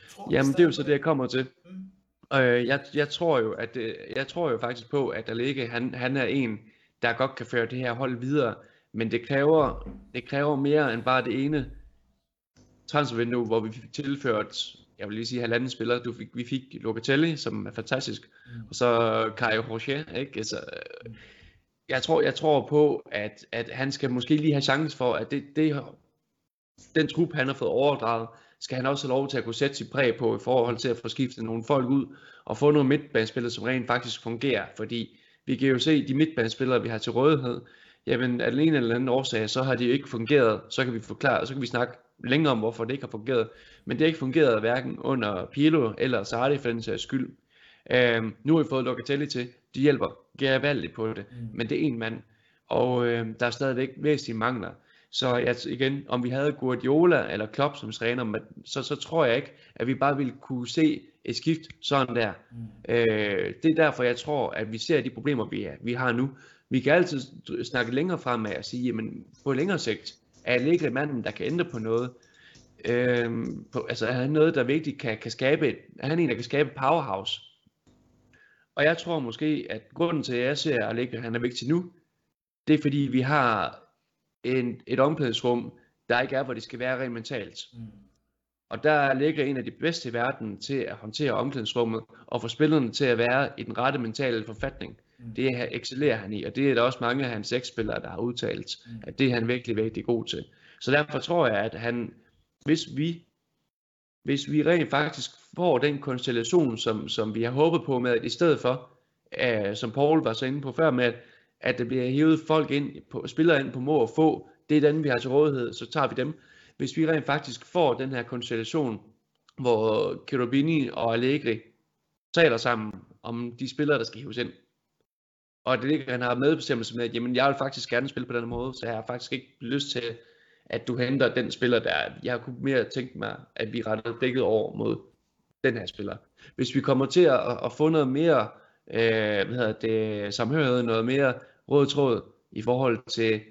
Tror Jamen, det er jo så det, jeg kommer til. Mm. Øh, jeg, jeg, tror jo, at, jeg tror jo faktisk på, at Allega, han, han er en, der godt kan føre det her hold videre. Men det kræver, det kræver mere end bare det ene transfervindue, hvor vi fik tilført, jeg vil lige sige halvanden spiller. Du fik, vi fik Locatelli, som er fantastisk, mm. og så Caio Rocher, ikke? Altså, jeg tror, jeg tror på, at, at han skal måske lige have chance for, at det, det den trup, han har fået overdraget, skal han også have lov til at kunne sætte sit præg på i forhold til at få skiftet nogle folk ud og få nogle midtbanespillere, som rent faktisk fungerer. Fordi vi kan jo se, de midtbanespillere, vi har til rådighed, jamen af den ene eller anden årsag, så har de jo ikke fungeret. Så kan vi forklare, så kan vi snakke længere om, hvorfor det ikke har fungeret. Men det har ikke fungeret hverken under Pirlo eller Sardi for den sags skyld. Øhm, nu har vi fået Locatelli til. De hjælper gevaldigt på det. Mm. Men det er en mand. Og øh, der er stadigvæk væsentlige mangler. Så jeg, igen, om vi havde Guardiola eller Klopp som træner, så, så tror jeg ikke, at vi bare ville kunne se et skift sådan der. Mm. Øh, det er derfor, jeg tror, at vi ser de problemer, vi, er, vi har nu. Vi kan altid snakke længere frem med at sige, jamen på længere sigt, er Allegri manden, der kan ændre på noget. Øh, på, altså er han noget, der vigtigt kan, kan skabe, er han en, der kan skabe powerhouse. Og jeg tror måske, at grunden til, at jeg ser Allegri, han er vigtig nu, det er fordi, vi har en, et omklædningsrum, der ikke er, hvor det skal være rent mentalt. Mm. Og der ligger en af de bedste i verden til at håndtere omklædningsrummet og få spillerne til at være i den rette mentale forfatning. Mm. Det excellerer han i, og det er der også mange af hans eksspillere, der har udtalt, mm. at det er han virkelig, virkelig god til. Så derfor tror jeg, at han, hvis vi, hvis vi rent faktisk får den konstellation, som, som vi har håbet på med, at i stedet for, uh, som Paul var så inde på før med, at at der bliver hævet folk ind, på, spillere ind på må og få, det er den, vi har til rådighed, så tager vi dem. Hvis vi rent faktisk får den her konstellation, hvor Cherubini og Allegri taler sammen om de spillere, der skal hives ind, og det ligger, han har medbestemmelse med, at jamen, jeg vil faktisk gerne spille på den måde, så jeg har faktisk ikke lyst til, at du henter den spiller der. Jeg kunne mere tænke mig, at vi retter blikket over mod den her spiller. Hvis vi kommer til at, at få noget mere øh, hvad hedder det, samhørighed, noget mere rød tråd i forhold til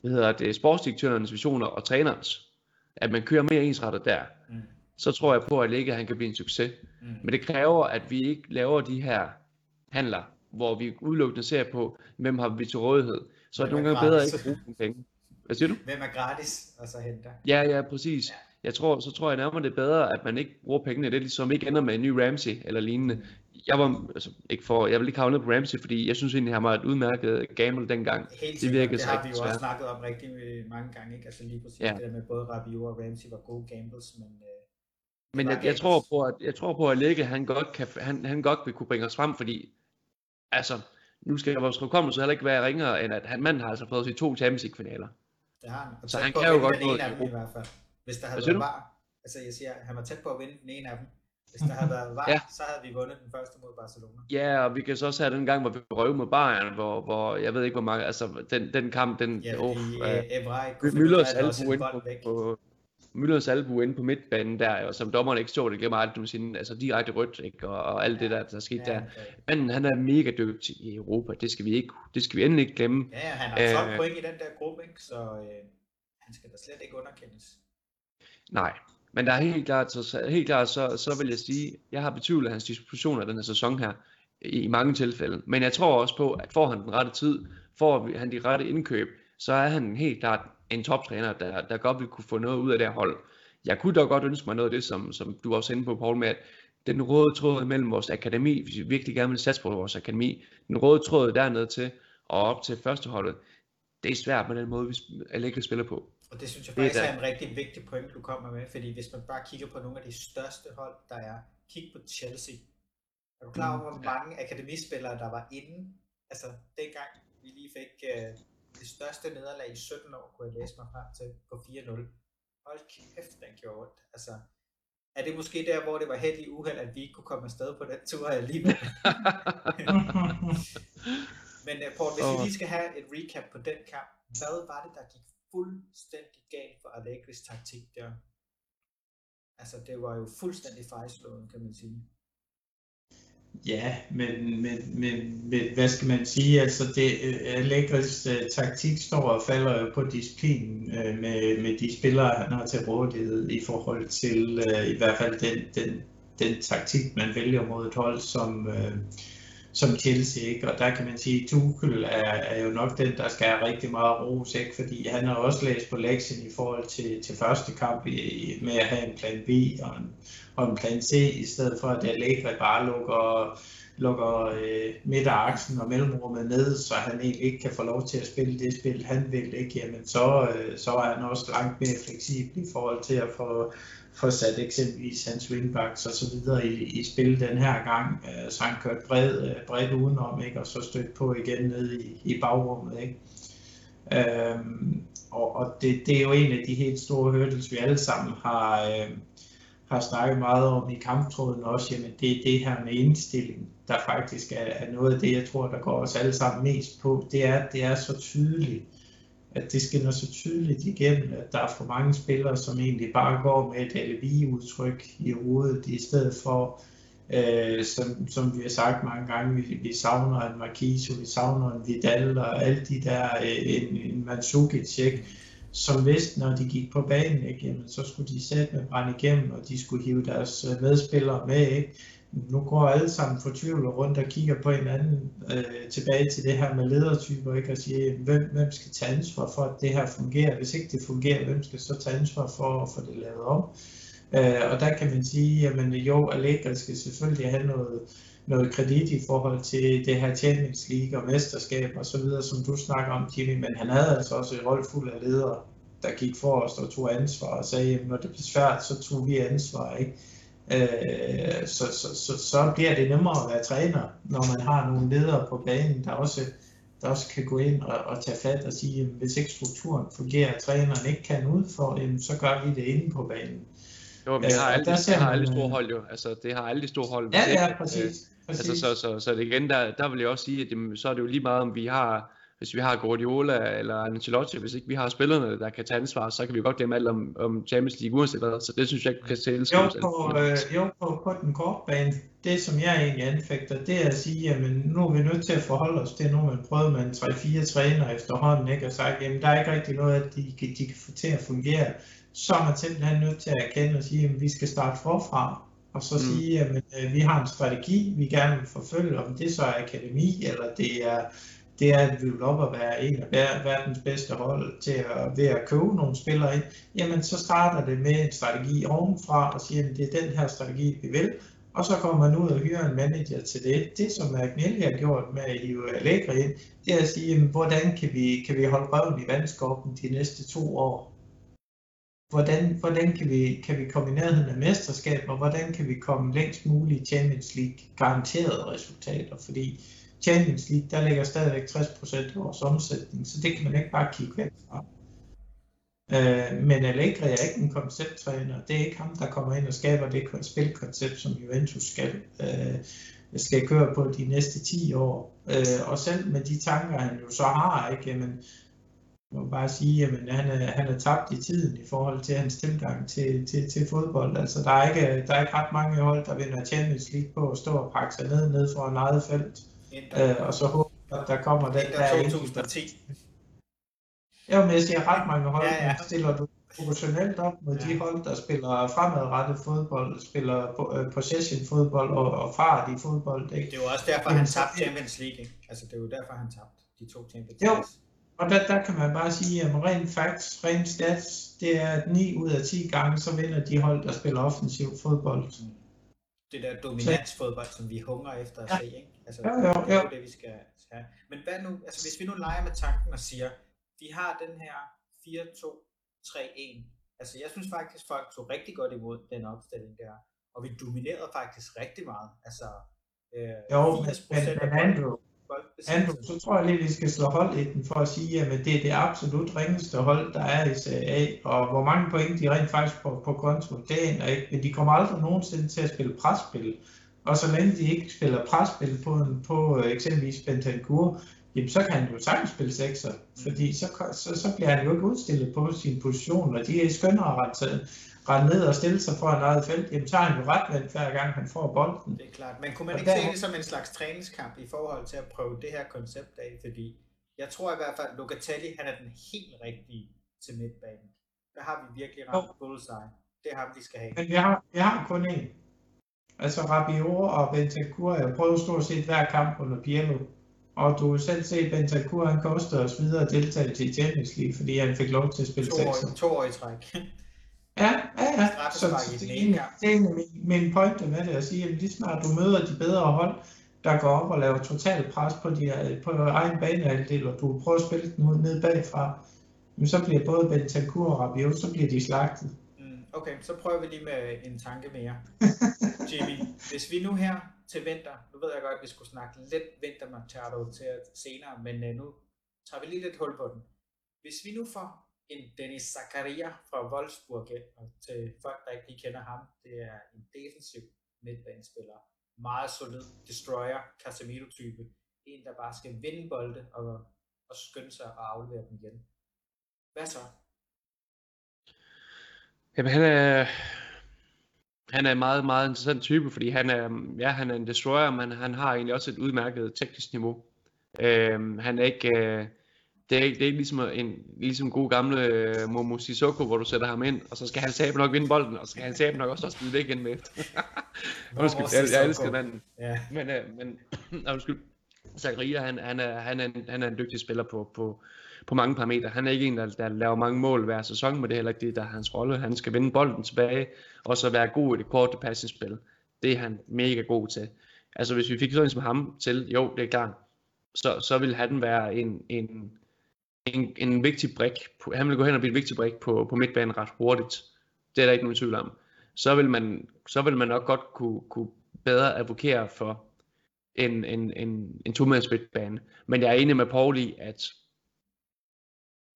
hvad hedder det, sportsdirektørens visioner og trænerens. At man kører mere ensrettet der. Mm. Så tror jeg på, at Ligge han kan blive en succes. Mm. Men det kræver, at vi ikke laver de her handler, hvor vi udelukkende ser på, hvem har vi til rådighed. Så er det nogle gange bedre ikke at bruge nogle penge. Hvad siger du? Hvem er gratis, og så henter? Ja, ja, præcis. Ja. Jeg tror, så tror jeg nærmere, det er bedre, at man ikke bruger pengene. Det er ligesom ikke ender med en ny Ramsey eller lignende jeg var altså, ikke for, jeg vil ikke havne på Ramsey, fordi jeg synes egentlig, han var et udmærket gamble dengang. Helt det, virkede det har vi jo også snakket om rigtig mange gange, ikke? Altså lige præcis ja. det der med både Rabiot og Ramsey var gode gambles, men... Øh, men jeg, jeg, tror på, at, jeg tror på, at Lægge, han godt, kan, han, han godt vil kunne bringe os frem, fordi altså, nu skal vores hukommelse heller ikke være ringere, end at han manden har altså fået sig to Champions League finaler. Det har han. Så han kan jo godt noget. i hvert fald. Hvis der havde været var, altså jeg siger, han var tæt på at vinde den ene af dem. Hvis der havde været var, ja. så havde vi vundet den første mod Barcelona. Ja, og vi kan så også have den gang, hvor vi røv mod Bayern, hvor, hvor jeg ved ikke hvor mange, altså den, den kamp, den... Ja, oh, uh, Müllers albu ind på, på, Müllers albu inde på midtbanen der, og som dommeren ikke så, det glemmer aldrig nogensinde, altså direkte rødt, ikke, og, og alt ja. det der, der skete ja, der. Men han er mega dygtig i Europa, det skal vi ikke, det skal vi endelig ikke glemme. Ja, han har 12 uh, point i den der gruppe, ikke, så øh, han skal da slet ikke underkendes. Nej, men der er helt klart, så, helt klart så, så vil jeg sige, jeg har betvivlet hans dispositioner den her sæson her, i, i mange tilfælde. Men jeg tror også på, at får han den rette tid, får han de rette indkøb, så er han helt klart en toptræner, der, der godt vil kunne få noget ud af det her hold. Jeg kunne dog godt ønske mig noget af det, som, som du også inde på, Paul, med at den røde tråd mellem vores akademi, hvis vi virkelig gerne vil satse på vores akademi, den røde tråd dernede til og op til førsteholdet, det er svært med den måde, vi Allegri spiller på. Og det synes jeg faktisk er, en rigtig vigtig point, du kommer med, fordi hvis man bare kigger på nogle af de største hold, der er, kig på Chelsea. Er du klar over, hvor mange akademispillere, der var inde? Altså, dengang vi lige fik uh, det største nederlag i 17 år, kunne jeg læse mig frem til, på 4-0. Hold kæft, den gjorde ondt. Altså, er det måske der, hvor det var heldig uheld, at vi ikke kunne komme afsted på den tur alligevel? Men uh, Paul, hvis oh. vi lige skal have et recap på den kamp, hvad var det, der gik fuldstændig galt for Allegris taktik der. Altså, det var jo fuldstændig fejlslået, kan man sige. Ja, men, men, men, men hvad skal man sige? Altså, det, øh, Allegris uh, taktik står og falder jo på disciplinen uh, med, med de spillere, han har til rådighed i forhold til uh, i hvert fald den, den, den taktik, man vælger mod et hold, som, uh, som Chelsea, ikke? og der kan man sige, at Tuchel er, er jo nok den, der skal have rigtig meget ros, ikke? fordi han har også læst på lektien i forhold til, til første kamp i, med at have en plan B og en, og en plan C, i stedet for at Allegri bare lukker, lukker øh, midteraksen og mellemrummet ned, så han egentlig ikke kan få lov til at spille det spil, han vil ikke, jamen så, øh, så er han også langt mere fleksibel i forhold til at få, få sat eksempelvis hans wingbacks og så videre i, i spil den her gang, øh, så han kørte bred, øh, bredt udenom, ikke? og så stødt på igen ned i, i bagrummet. Ikke? Øhm, og og det, det er jo en af de helt store hurdles, vi alle sammen har, øh, har snakket meget om i kamptråden også, jamen det er det her med indstilling, der faktisk er, er noget af det, jeg tror, der går os alle sammen mest på. Det er, det er så tydeligt, at det skinner så tydeligt igennem, at der er for mange spillere, som egentlig bare går med et alibi-udtryk i hovedet, i stedet for, øh, som, som vi har sagt mange gange, vi, vi savner en Marquise, vi savner en Vidal og alle de der, øh, en, en Mandzukic, ikke? som vidste, når de gik på banen, ikke? Jamen, så skulle de sætte med brænde igennem, og de skulle hive deres øh, medspillere med. Ikke? Nu går alle sammen fortvivlet rundt og kigger på hinanden øh, tilbage til det her med ledertyper, ikke? og siger, hvem, hvem skal tage ansvar for, at det her fungerer? Hvis ikke det fungerer, hvem skal så tage ansvar for at få det lavet om? Øh, og der kan man sige, at jo, Allegri skal selvfølgelig have noget, noget kredit i forhold til det her Champions League og mesterskab og så videre, som du snakker om, Jimmy, men han havde altså også en rolle fuld af ledere, der gik for os og tog ansvar og sagde, at når det blev svært, så tog vi ansvar, ikke? Øh, så, så, så, så bliver det nemmere at være træner, når man har nogle ledere på banen, der også, der også kan gå ind og, og tage fat og sige, at hvis ikke strukturen fungerer, og træneren ikke kan ud for, så gør vi det inde på banen. Jo, men det har, alle, det har alle store hold jo. Altså, det har alle de store hold. Ja, ja, præcis. Altså, så, så, så det igen, der, der vil jeg også sige, at det, så er det jo lige meget, om vi har, hvis vi har Guardiola eller Ancelotti, hvis ikke vi har spillerne, der kan tage ansvar, så kan vi godt glemme alt om, om Champions League uanset hvad, så det synes jeg ikke kan tælles. Jo, på, øh, jo på, på den korte bane, det som jeg egentlig anfægter, det er at sige, at nu er vi nødt til at forholde os til, nu man prøvet med en 3-4 træner efterhånden, ikke, og sagt, at der er ikke rigtig noget, at de, de kan få til at fungere, så er man simpelthen nødt til at erkende og sige, at vi skal starte forfra, og så mm. sige, at øh, vi har en strategi, vi gerne vil forfølge, om det så er akademi, eller det er, det er, at vi vil op at være en af verdens bedste hold til at, ved at købe nogle spillere ind, jamen så starter det med en strategi ovenfra og siger, at det er den her strategi, vi vil, og så kommer man ud og hyrer en manager til det. Det, som Agnelli har gjort med at hive Allegri ind, det er at sige, jamen, hvordan kan vi, kan vi holde røven i vandskoppen de næste to år? hvordan, hvordan kan, vi, kan vi komme i nærheden af mesterskab, og hvordan kan vi komme længst muligt i Champions League garanterede resultater, fordi Champions League, der ligger stadigvæk 60% af vores omsætning, så det kan man ikke bare kigge væk fra. Øh, men Allegri er ikke en koncepttræner. Det er ikke ham, der kommer ind og skaber det spilkoncept, som Juventus skal, øh, skal køre på de næste 10 år. Øh, og selv med de tanker, han jo så har, ikke, jamen, må bare sige, at han er, han er tabt i tiden i forhold til hans tilgang til, til, til fodbold. Altså, der er, ikke, der er ikke ret mange hold, der vinder Champions League på at stå og pakke sig ned, ned for en eget felt. Øh, og så håber at der kommer den der... 2010. Ja, men jeg siger ret mange hold, ja, ja. stiller du proportionelt op mod ja. de hold, der spiller fremadrettet fodbold, spiller uh, possession fodbold og, og fart i fodbold. Ikke? Det er jo også derfor, han tabte Champions League. Ikke? Altså, det er jo derfor, han tabte de to Champions League. Jo, og der, der kan man bare sige, at rent facts, rent stats, det er at 9 ud af 10 gange, så vinder de hold, der spiller offensiv fodbold. Det der dominansfodbold, som vi hungrer efter at ja. se, ikke? Altså, jo, jo, jo. det er det, vi skal have. Men hvad nu, altså hvis vi nu leger med tanken og siger, vi har den her 4-2-3-1. Altså jeg synes faktisk, folk tog rigtig godt imod den opstilling der. Og vi dominerede faktisk rigtig meget. Altså, øh, jo, men, men, men Andrew, Andrew, så tror jeg lige, vi skal slå hold i den for at sige, at det er det absolut ringeste hold, der er i Serie A, og hvor mange point de rent faktisk på, på konto, det aner ikke, men de kommer aldrig nogensinde til at spille presspil. Og så længe de ikke spiller presspil på, på øh, eksempelvis Bentancur, jamen så kan han jo sagtens spille sekser, fordi så, så, så bliver han jo ikke udstillet på sin position, og de er skønnere ret rende ned og stille sig for en eget felt, jamen så er han jo retvendt hver gang han får bolden. Det er klart, men kunne man og ikke der... se det som en slags træningskamp i forhold til at prøve det her koncept af, fordi jeg tror i hvert fald, at Locatelli, han er den helt rigtige til midtbanen. Der har vi virkelig ramt bullseye. Det har vi skal have. Men vi har, vi har kun én. Altså Rabiot og Bentancur, jeg prøvet stort set hver kamp under Pirlo. Og du vil selv se, Bentancur, han kostede os videre deltagelse i Champions League, fordi han fik lov til at spille to år, to år i træk. Ja, ja, ja. Så, så det, er, det er min, min pointe med det at sige, at lige snart du møder de bedre hold, der går op og laver total pres på, de, på egen banehalvdel, og du prøver at spille den ud ned bagfra, men så bliver både Bentancur og Rabiot, så bliver de slagtet. Mm, okay, så prøver vi lige med en tanke mere. Jimmy, hvis vi nu her til vinter, nu ved jeg godt, at vi skulle snakke lidt vinter Machado til senere, men uh, nu tager vi lige lidt hul på den. Hvis vi nu får en Dennis Zakaria fra Wolfsburg, og til folk, der ikke lige kender ham, det er en defensiv midtbanespiller, meget solid destroyer, Casemiro-type, en, der bare skal vinde bolde og, og skynde sig og aflevere dem igen. Hvad så? Jamen, han er, han er en meget, meget interessant type, fordi han er, ja, han er en destroyer, men han har egentlig også et udmærket teknisk niveau. Øhm, han er ikke, øh, det er ikke, det er ikke ligesom en ligesom god gamle øh, Momo Sissoko, hvor du sætter ham ind, og så skal han sabe nok vinde bolden, og så skal han sabe nok også også spille væk igen med efter. undskyld, jeg, jeg elsker manden. Ja. Men, øh, men undskyld, Zakaria, han, han, er, han, er en, han er en dygtig spiller på, på, på mange parametre. Han er ikke en, der, der laver mange mål hver sæson, men det er heller ikke det, der er hans rolle. Han skal vinde bolden tilbage, og så være god i det korte passningsspil. Det er han mega god til. Altså hvis vi fik sådan som ham til, jo, det er klart, så, så vil han være en, en, en, en vigtig brik. Han vil gå hen og blive en vigtig brik på, på midtbanen ret hurtigt. Det er der ikke nogen tvivl om. Så vil man, så vil man nok godt kunne, kunne bedre advokere for en, en, en, en to-mands midtbane. Men jeg er enig med Paul i, at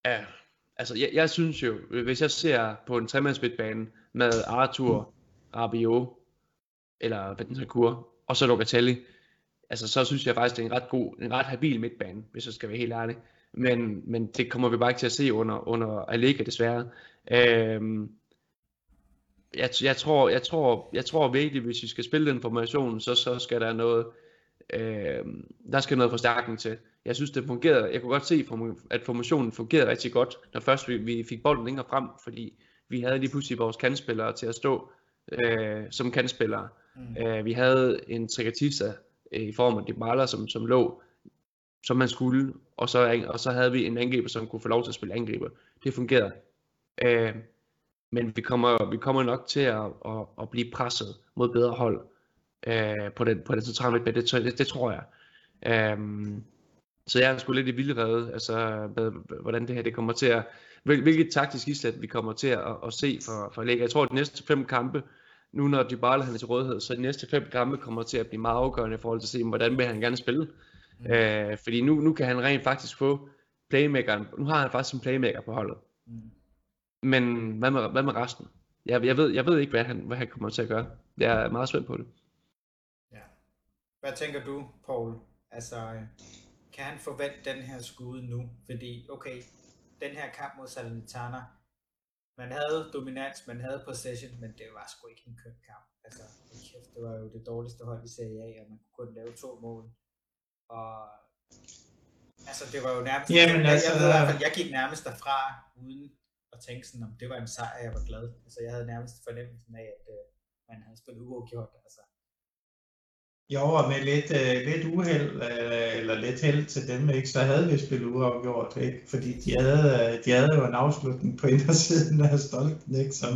Ja, altså jeg, jeg synes jo, hvis jeg ser på en tremands midtbane med Arthur, Rabiot eller Bentancur, og så Locatelli, altså så synes jeg faktisk, det er en ret god, en ret habil midtbane, hvis jeg skal være helt ærlig. Men, men det kommer vi bare ikke til at se under, under Allega desværre. Øhm, jeg, jeg, tror, jeg, tror, jeg tror virkelig, hvis vi skal spille den formation, så, så skal der noget, øh, der skal noget forstærkning til jeg synes, det fungerede. Jeg kunne godt se, at formationen fungerede rigtig godt, når først vi, vi fik bolden længere frem, fordi vi havde lige pludselig vores kandspillere til at stå øh, som kandspillere. Mm. Øh, vi havde en Trigatista øh, i form af Dybala, som, som lå, som man skulle, og så, og så havde vi en angriber, som kunne få lov til at spille angriber. Det fungerede. Øh, men vi kommer, vi kommer nok til at, at, at blive presset mod bedre hold øh, på den, på den centrale midtbane. Det, det, det tror jeg. Øh, så jeg er sgu lidt i vildrede, altså med, hvordan det her det kommer til at, hvilket taktisk islet vi kommer til at, at se for, for Lega. Jeg tror, at de næste fem kampe, nu når Dybala han er til rådighed, så de næste fem kampe kommer til at blive meget afgørende i forhold til at se, hvordan vil han gerne spille. Mm. Øh, fordi nu, nu kan han rent faktisk få playmakeren, nu har han faktisk en playmaker på holdet. Mm. Men hvad med, hvad med resten? Jeg, jeg, ved, jeg ved ikke, hvad han, hvad han kommer til at gøre. Jeg er meget spændt på det. Ja. Hvad tænker du, Paul? Altså, kan han forvente den her skud nu? Fordi, okay, den her kamp mod Salernitana, man havde dominans, man havde possession, men det var sgu ikke en køn kamp. Altså, kæft, det var jo det dårligste hold i Serie A, og man kunne kun lave to mål. Og altså, det var jo nærmest, Jamen, jeg, altså, jeg, ved i hvert fald, jeg gik nærmest derfra, uden at tænke sådan, om det var en sejr, jeg var glad. Altså, jeg havde nærmest fornemmelsen af, at uh, man havde spillet uafgjort. Altså, jo, og med lidt, uh, lidt uheld, uh, eller lidt held til dem, ikke, så havde vi spillet uafgjort, ikke? fordi de havde, uh, de havde jo en afslutning på indersiden af stolten, ikke? Som,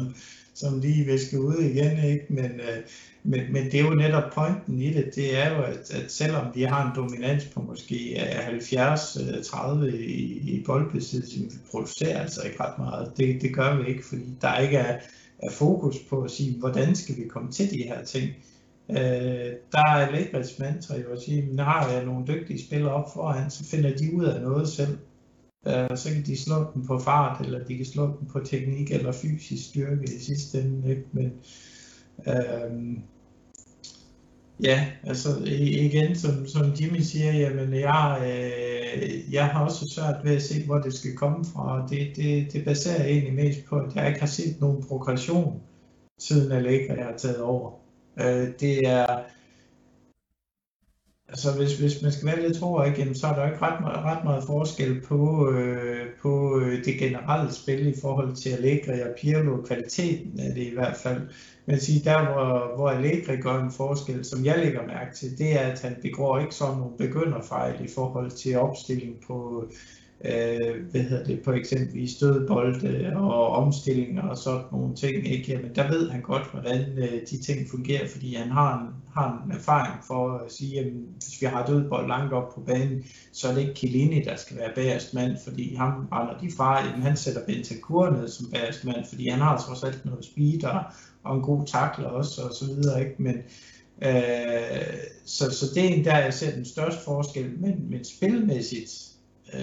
som lige viskede ud igen, ikke? Men, uh, men, men det er jo netop pointen i det, det er jo, at, at selvom vi har en dominans på måske 70-30 øh, i, i boldbesiddelse, vi producerer altså ikke ret meget. Det, det gør vi ikke, fordi der ikke er, er fokus på at sige, hvordan skal vi komme til de her ting. Øh, der er Lakers mantra jo at sige, nu har jeg nogle dygtige spillere op foran, så finder de ud af noget selv. Øh, så kan de slå dem på fart, eller de kan slå dem på teknik eller fysisk styrke i sidste ende. Ikke? Men, øh, ja, altså igen, som, som Jimmy siger, jamen jeg, øh, jeg har også svært ved at se, hvor det skal komme fra. Det, det, det baserer egentlig mest på, at jeg ikke har set nogen progression, siden Allegri har taget over. Øh, det er, altså hvis, hvis man skal være lidt tro igen, så er der ikke ret, meget, ret meget forskel på, øh, på øh, det generelle spil i forhold til Allegri og Pirlo, kvaliteten af det i hvert fald. Men sige, der hvor, hvor Allegri gør en forskel, som jeg lægger mærke til, det er, at han begår ikke sådan nogle begynderfejl i forhold til opstilling på, øh, hvad hedder det, på eksempelvis stødbolde og omstillinger og sådan nogle ting, ikke? Jamen, der ved han godt, hvordan øh, de ting fungerer, fordi han har en, har en erfaring for at sige, at hvis vi har dødbold langt op på banen, så er det ikke Kilini, der skal være bagerst mand, fordi ham render de fra, jamen, han sætter Bentancur ned som bagerst mand, fordi han har trods alt noget speed og, og en god takler også, og så videre, ikke? Men, øh, så, så det er en der, jeg ser den største forskel, men, men spilmæssigt, øh,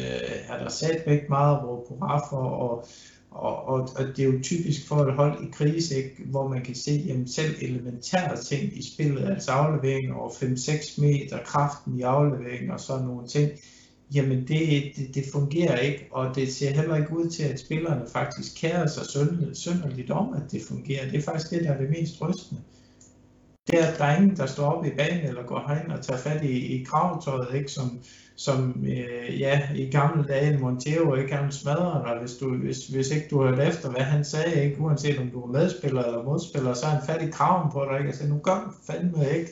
er der sat væk meget at råbe for, og, og, og, og det er jo typisk for et hold i krise, ikke, hvor man kan se jamen, selv elementære ting i spillet, altså aflevering over 5-6 meter, kraften i afleveringen og sådan nogle ting, jamen det, det, det fungerer ikke, og det ser heller ikke ud til, at spillerne faktisk kærer sig synderligt om, at det fungerer. Det er faktisk det, der er det mest rystende. Det er, at der er ingen, der står op i banen eller går hen og tager fat i, i kravtøjet, ikke, som, som øh, ja, i gamle dage Montero ikke han smadrer dig, hvis, du, hvis, hvis ikke du har efter, hvad han sagde, ikke? uanset om du er medspiller eller modspiller, så er han fat i kraven på dig, ikke? Altså, nu gør fandme ikke.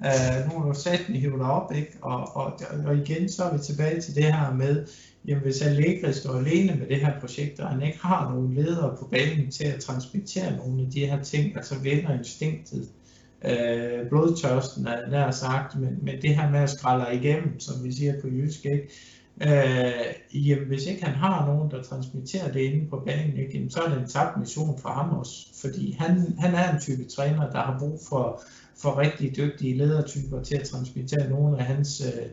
Uh, nu har du sat den hive dig op, ikke? Og, og, og igen, så er vi tilbage til det her med, jamen hvis Allegri står alene med det her projekt, og han ikke har nogen ledere på banen til at transmittere nogle af de her ting, altså vinder instinktet, øh, blodtørsten er nær sagt, men, men det her med at skrælle igennem, som vi siger på jysk, ikke? Øh, jamen, hvis ikke han har nogen, der transmitterer det inde på banen, ikke, jamen, så er det en tabt mission for ham også, fordi han, han er en type træner, der har brug for, for rigtig dygtige ledertyper til at transmittere nogle af hans, øh,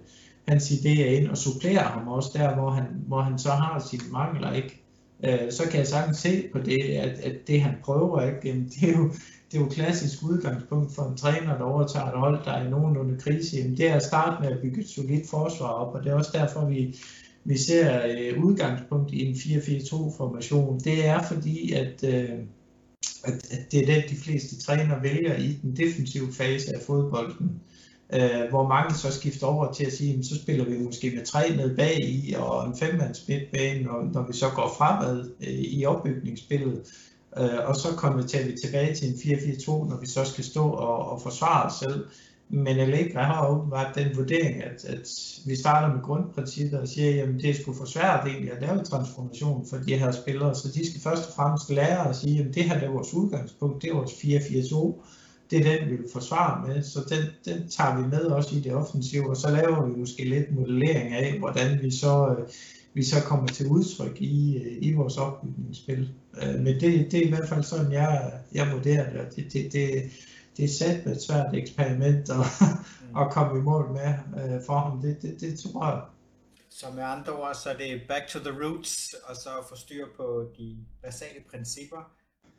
hans idéer ind og supplere ham også der, hvor han, hvor han så har sine mangler, ikke? Øh, så kan jeg sagtens se på det, at, at det han prøver, ikke? Jamen, det er jo det er jo klassisk udgangspunkt for en træner, der overtager et hold, der er i nogenlunde krise. Jamen, det er at starte med at bygge et solidt forsvar op, og det er også derfor, vi, vi ser øh, udgangspunkt i en 4-4-2-formation. Det er fordi, at, øh, at, at det er det, de fleste træner vælger i den defensive fase af fodbolden. Øh, hvor mange så skifter over til at sige, jamen, så spiller vi måske med tre ned bag i, og en femmands midtbane, når, når vi så går fremad øh, i opbygningsspillet. Øh, og så konverterer vi tilbage til en 4-4-2, når vi så skal stå og, og forsvare os selv. Men Allegri har åbenbart den vurdering, at, at vi starter med grundprincippet og siger, at det er sgu for svært egentlig at lave transformation for de her spillere, så de skal først og fremmest lære at sige, at det her er vores udgangspunkt, det er vores 4-4-2, det er den, vi vil forsvare med, så den, den tager vi med også i det offensive, og så laver vi måske lidt modellering af, hvordan vi så øh, vi så kommer til udtryk i, øh, i vores opbygningsspil. Øh, men det, det er i hvert fald sådan, jeg, jeg vurderer det, og det, det, det, det er sat med et svært eksperiment at, mm. at komme i mål med øh, for ham. Det, det, det tror jeg. Så med andre ord, så er det back to the roots, og så få styr på de basale principper,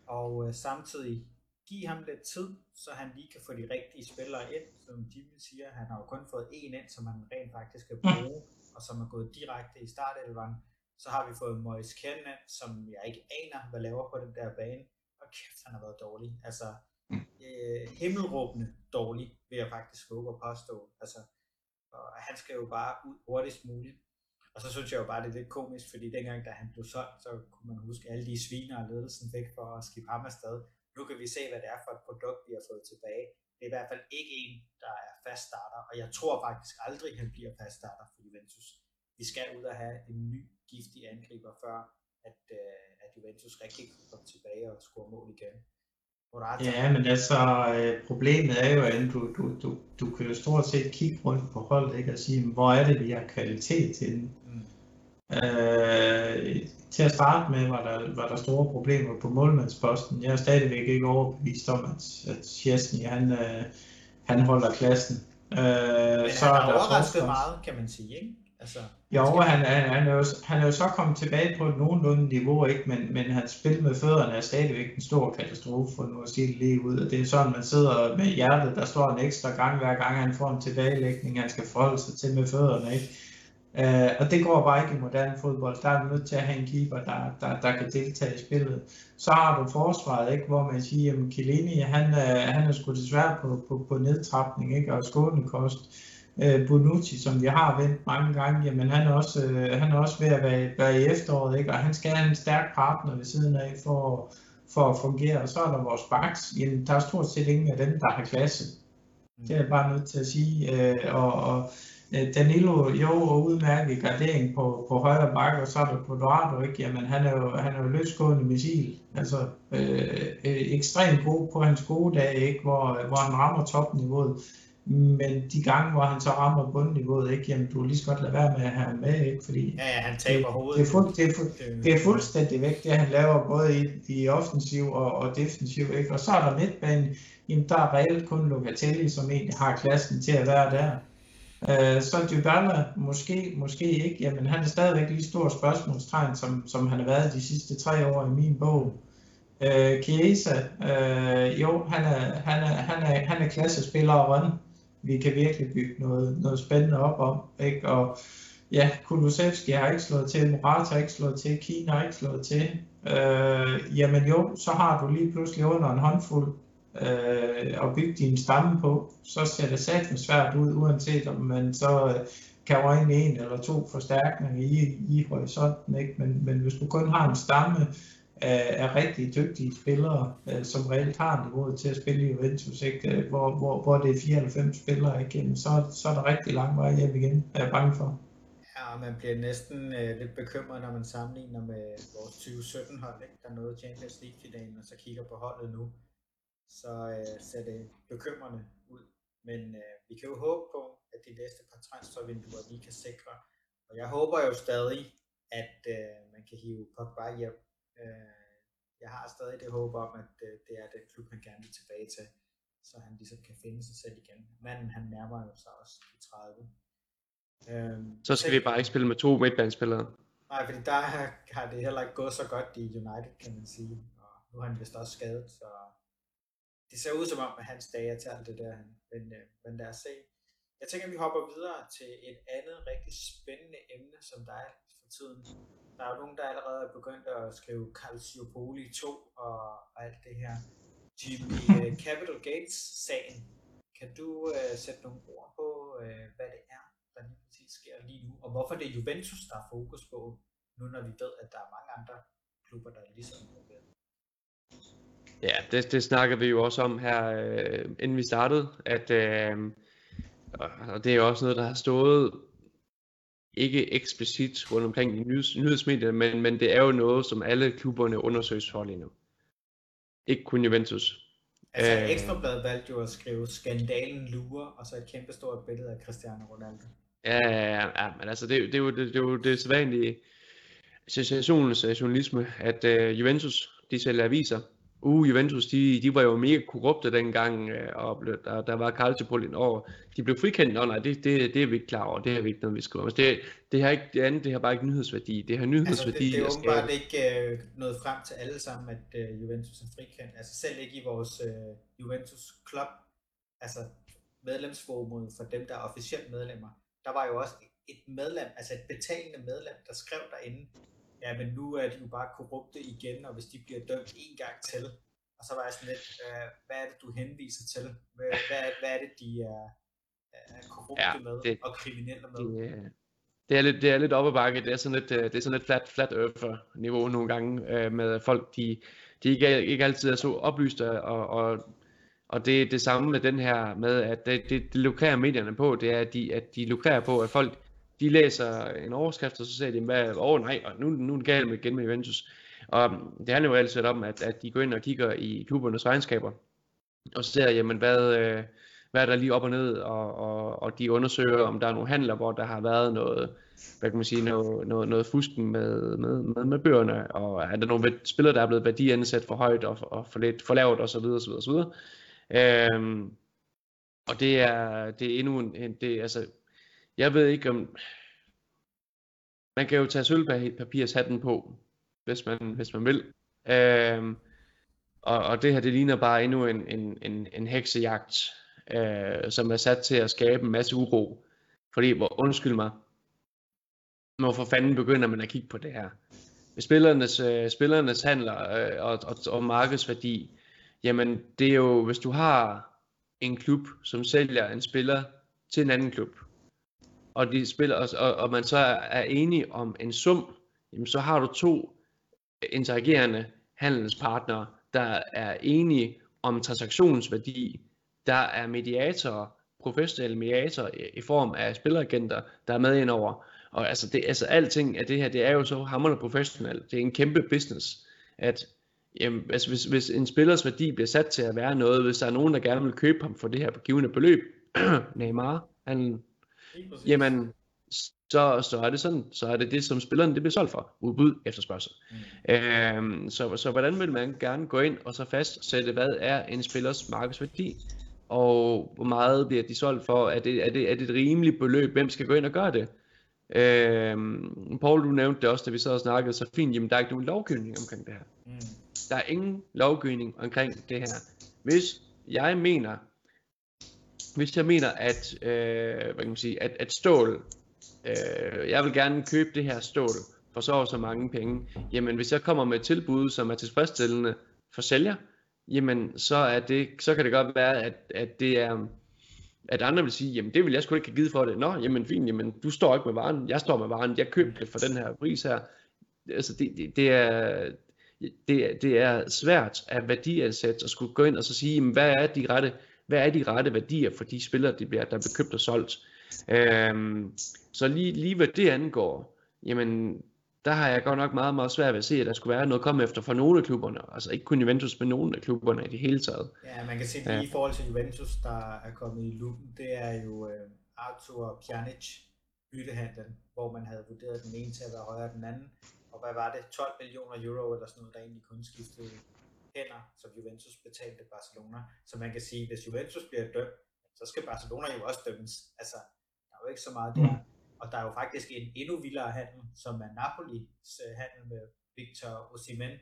og øh, samtidig give ham lidt tid, så han lige kan få de rigtige spillere ind, som Jimmy siger. Han har jo kun fået en ind, som han rent faktisk skal bruge. Mm og som er gået direkte i startelveren. Så har vi fået Moise Kenan, som jeg ikke aner, hvad laver på den der bane. Og kæft, han har været dårlig. Altså, øh, himmelråbende dårlig, vil jeg faktisk våge at påstå. Altså, og han skal jo bare ud hurtigst muligt. Og så synes jeg jo bare, det er lidt komisk, fordi dengang, da han blev solgt, så kunne man huske alle de sviner og ledelsen væk for at skifte ham afsted. Nu kan vi se, hvad det er for et produkt, vi har fået tilbage. Det er i hvert fald ikke en, der er fast starter, og jeg tror faktisk aldrig, han bliver fast starter for Juventus. Vi skal ud og have en ny giftig angriber, før at, uh, at Juventus rigtig komme tilbage og score mål igen. Morata. Ja, men altså, øh, problemet er jo, at du, du, du, du kan jo stort set kigge rundt på holdet ikke, og sige, hvor er det, vi har kvalitet til Mm. Øh, til at starte med var der, var der store problemer på målmandsposten. Jeg er stadigvæk ikke overbevist om, at, at Chesney, han, øh, han holder klassen. Øh, Men så han har overrasket meget, kan man sige, ikke? Altså, jo, han, han, han, er jo, han er jo så kommet tilbage på et nogenlunde niveau, ikke? Men, men hans spil med fødderne er stadigvæk en stor katastrofe, for nu at sige det lige ud. Og det er sådan, man sidder med hjertet, der står en ekstra gang, hver gang han får en tilbagelægning, han skal forholde sig til med fødderne, ikke? Uh, og det går bare ikke i moderne fodbold. Der er du nødt til at have en keeper, der, der, der kan deltage i spillet. Så har du forsvaret, ikke, hvor man siger, at Chiellini, han, han er sgu desværre på, på, på nedtrapning ikke, og skånekost. Uh, Bonucci, som vi har vendt mange gange, jamen han er også, uh, han er også ved at være, være i efteråret, ikke, og han skal have en stærk partner ved siden af for, for at fungere. Og så er der vores backs. Jamen, der er stort set ingen af dem, der har klasse. Det er jeg bare nødt til at sige. Øh, og, og øh, Danilo, jo, udmærket gardering på, på højre bakke, og så er der Quadrado, ikke? Jamen, han er jo, han er jo løsgående missil. Altså, øh, øh, ekstremt god på hans gode dage, ikke? Hvor, hvor han rammer topniveauet. Men de gange, hvor han så rammer bundniveauet, ikke, jamen, du lige så godt lade være med at have ham med, ikke, fordi ja, ja, han taber det, hovedet. Det er, fuld, det, er fuld, det er fuldstændig væk, det han laver både i, i offensiv og, og defensiv. Ikke? Og så er der midtbanen, jamen, der er reelt kun Locatelli, som egentlig har klassen til at være der. Uh, så Dybala, måske, måske ikke, jamen han er stadigvæk lige stor spørgsmålstegn, som, som han har været de sidste tre år i min bog. Uh, Chiesa, uh, jo, han er, han er, han er, han er klassespiller og rønne vi kan virkelig bygge noget, noget spændende op om. Ikke? Og ja, Kulusevski har ikke slået til, Morata har ikke slået til, Kina har ikke slået til. Øh, jamen jo, så har du lige pludselig under en håndfuld øh, at bygge din stamme på. Så ser det satme svært ud, uanset om man så øh, kan røgne en eller to forstærkninger i, i horisonten. Ikke? Men, men hvis du kun har en stamme, Øh, er rigtig dygtige spillere, øh, som reelt har niveauet til at spille i Juventus, ikke? Øh, hvor, hvor, hvor det er 94 spillere igen, så, så er der rigtig lang vej hjem igen, er jeg bange for. Ja, og man bliver næsten øh, lidt bekymret, når man sammenligner med vores 2017-hold, ikke? der nåede Champions League-finalen, og så kigger på holdet nu, så øh, ser det bekymrende ud. Men øh, vi kan jo håbe på, at de næste par transfervinduer vi kan sikre, og jeg håber jo stadig, at øh, man kan hive Pogba hjem Øh, jeg har stadig det håb om, at øh, det er den klub, han gerne vil tilbage til, så han ligesom kan finde sig selv igen. Manden, han nærmer jo sig også de 30. Øhm, så skal vi bare ikke spille med to midtbanespillere. Nej, fordi der har det heller ikke gået så godt i United, kan man sige. Og nu er han vist også skadet, så det ser ud som om, at hans dage er til alt det der. Men, øh, men lad os se. Jeg tænker, at vi hopper videre til et andet rigtig spændende emne, som der er for tiden. Der er jo nogen, der allerede er begyndt at skrive Calciopoli 2 og, og alt det her. Jimmy uh, øh, Capital Gates-sagen. Kan du uh, sætte nogle ord på, uh, hvad det er, der lige præcis sker lige nu, og hvorfor det er Juventus, der er fokus på, nu når vi ved, at der er mange andre klubber, der ligesom er ligesom involveret? Ja, det, det snakker vi jo også om her, øh, inden vi startede, at øh, og det er jo også noget, der har stået ikke eksplicit rundt omkring i nyheds, nyhedsmedierne, men, men det er jo noget, som alle klubberne undersøges for lige nu. Ikke kun Juventus. Altså Æh, Ekstrabladet valgte jo at skrive skandalen lurer, og så et kæmpe stort billede af Cristiano Ronaldo. Ja, ja, ja, men altså det, det, er jo det, det, er jo det sædvanlige sensationens journalisme, at uh, Juventus, de sælger aviser, uh, Juventus, de, de var jo mega korrupte dengang, øh, og blev, der, der var Calciopoli over. De blev frikendt, og nej, det, det, det er vi ikke klar over, det er vi ikke noget, vi skriver. Altså, det, det, har ikke, det andet, det har bare ikke nyhedsværdi. Det har nyhedsværdi. Altså, det, det er åbenbart ikke øh, nået frem til alle sammen, at øh, Juventus er frikendt. Altså selv ikke i vores øh, Juventus Club, altså medlemsforumet for dem, der er officielt medlemmer. Der var jo også et medlem, altså et betalende medlem, der skrev derinde, ja, men nu er de jo bare korrupte igen, og hvis de bliver dømt en gang til, og så var jeg sådan lidt, øh, hvad er det, du henviser til? Hvad, hvad, hvad er det, de er, er korrupte ja, med det, og kriminelle med? Det, det er lidt, det er lidt op ad bakke. Det er sådan lidt, øh, det er sådan lidt flat, flat earther niveau nogle gange øh, med folk, de, de ikke, ikke altid er så oplyste, og, og, og det er det samme med den her, med at det, det, det lukrerer medierne på, det er, at de, at de lukrerer på, at folk, de læser en overskrift, og så siger de, hvad, åh oh, nej, nu, nu er det galt med igen med Juventus. Og mm, det handler jo altid om, at, at de går ind og kigger i klubbernes regnskaber, og ser, jamen, hvad, øh, hvad er der lige op og ned, og, og, og de undersøger, om der er nogle handler, hvor der har været noget, hvad kan man sige, noget, noget, noget fusken med, med, med, med bøgerne, og er der nogle spillere, der er blevet værdiansat for højt og, og for lidt for lavt, osv. osv., osv. Øhm, og det er, det er endnu en, det, altså, jeg ved ikke om, man kan jo tage sølvpapirshatten på, hvis man, hvis man vil. Øhm, og, og det her, det ligner bare endnu en, en, en, en heksejagt, øh, som er sat til at skabe en masse uro. Fordi, hvor, undskyld mig, hvorfor fanden begynder man at kigge på det her? Spillernes, øh, spillernes handler øh, og, og, og markedsværdi, jamen det er jo, hvis du har en klub, som sælger en spiller til en anden klub, og, de spiller, og, og man så er enige om en sum, jamen så har du to interagerende handelspartnere, der er enige om transaktionsværdi der er mediatorer, professionelle mediatorer i form af spilleragenter, der er med ind over. Og altså, det, altså alting af det her, det er jo så hammerende professionelt. Det er en kæmpe business, at jamen, altså, hvis, hvis en spillers værdi bliver sat til at være noget, hvis der er nogen, der gerne vil købe ham for det her givende beløb, Neymar, han, jamen, så, så er det sådan, så er det det, som spilleren det bliver solgt for, udbud efterspørgsel. Mm. Øhm, så, så hvordan vil man gerne gå ind og så fastsætte, hvad er en spillers markedsværdi, og hvor meget bliver de solgt for, er det, er det, er det et rimeligt beløb, hvem skal gå ind og gøre det? Øhm, Paul, du nævnte det også, da vi sad og snakkede så fint, jamen der er ikke nogen lovgivning omkring det her. Mm. Der er ingen lovgivning omkring det her. Hvis jeg mener, hvis jeg mener, at, øh, hvad kan man sige, at, at stål, øh, jeg vil gerne købe det her stål for så og så mange penge, jamen hvis jeg kommer med et tilbud, som er tilfredsstillende for sælger, jamen så, er det, så kan det godt være, at, at det er, at andre vil sige, jamen det vil jeg sgu ikke have givet for det. Nå, jamen fint, jamen du står ikke med varen, jeg står med varen, jeg køber det for den her pris her. Altså det, det, det er, det, det er svært at værdiansætte og skulle gå ind og så sige, jamen, hvad er de rette, hvad er de rette værdier for de spillere, der bliver, der bliver købt og solgt. Øhm, så lige, lige hvad det angår, jamen der har jeg godt nok meget, meget svært ved at se, at der skulle være noget komme efter for nogle af klubberne. Altså ikke kun Juventus, men nogle af klubberne i det hele taget. Ja, man kan se lige ja. i forhold til Juventus, der er kommet i lupen, det er jo uh, Arthur Pjanic byttehandlen, hvor man havde vurderet den ene til at være højere end den anden. Og hvad var det? 12 millioner euro eller sådan noget, der egentlig kun skiftede hænder, som Juventus betalte Barcelona. Så man kan sige, hvis Juventus bliver dømt, så skal Barcelona jo også dømmes. Altså, der er jo ikke så meget der. Mm. Og der er jo faktisk en endnu vildere handel, som er Napolis uh, handel med Victor Osimhen,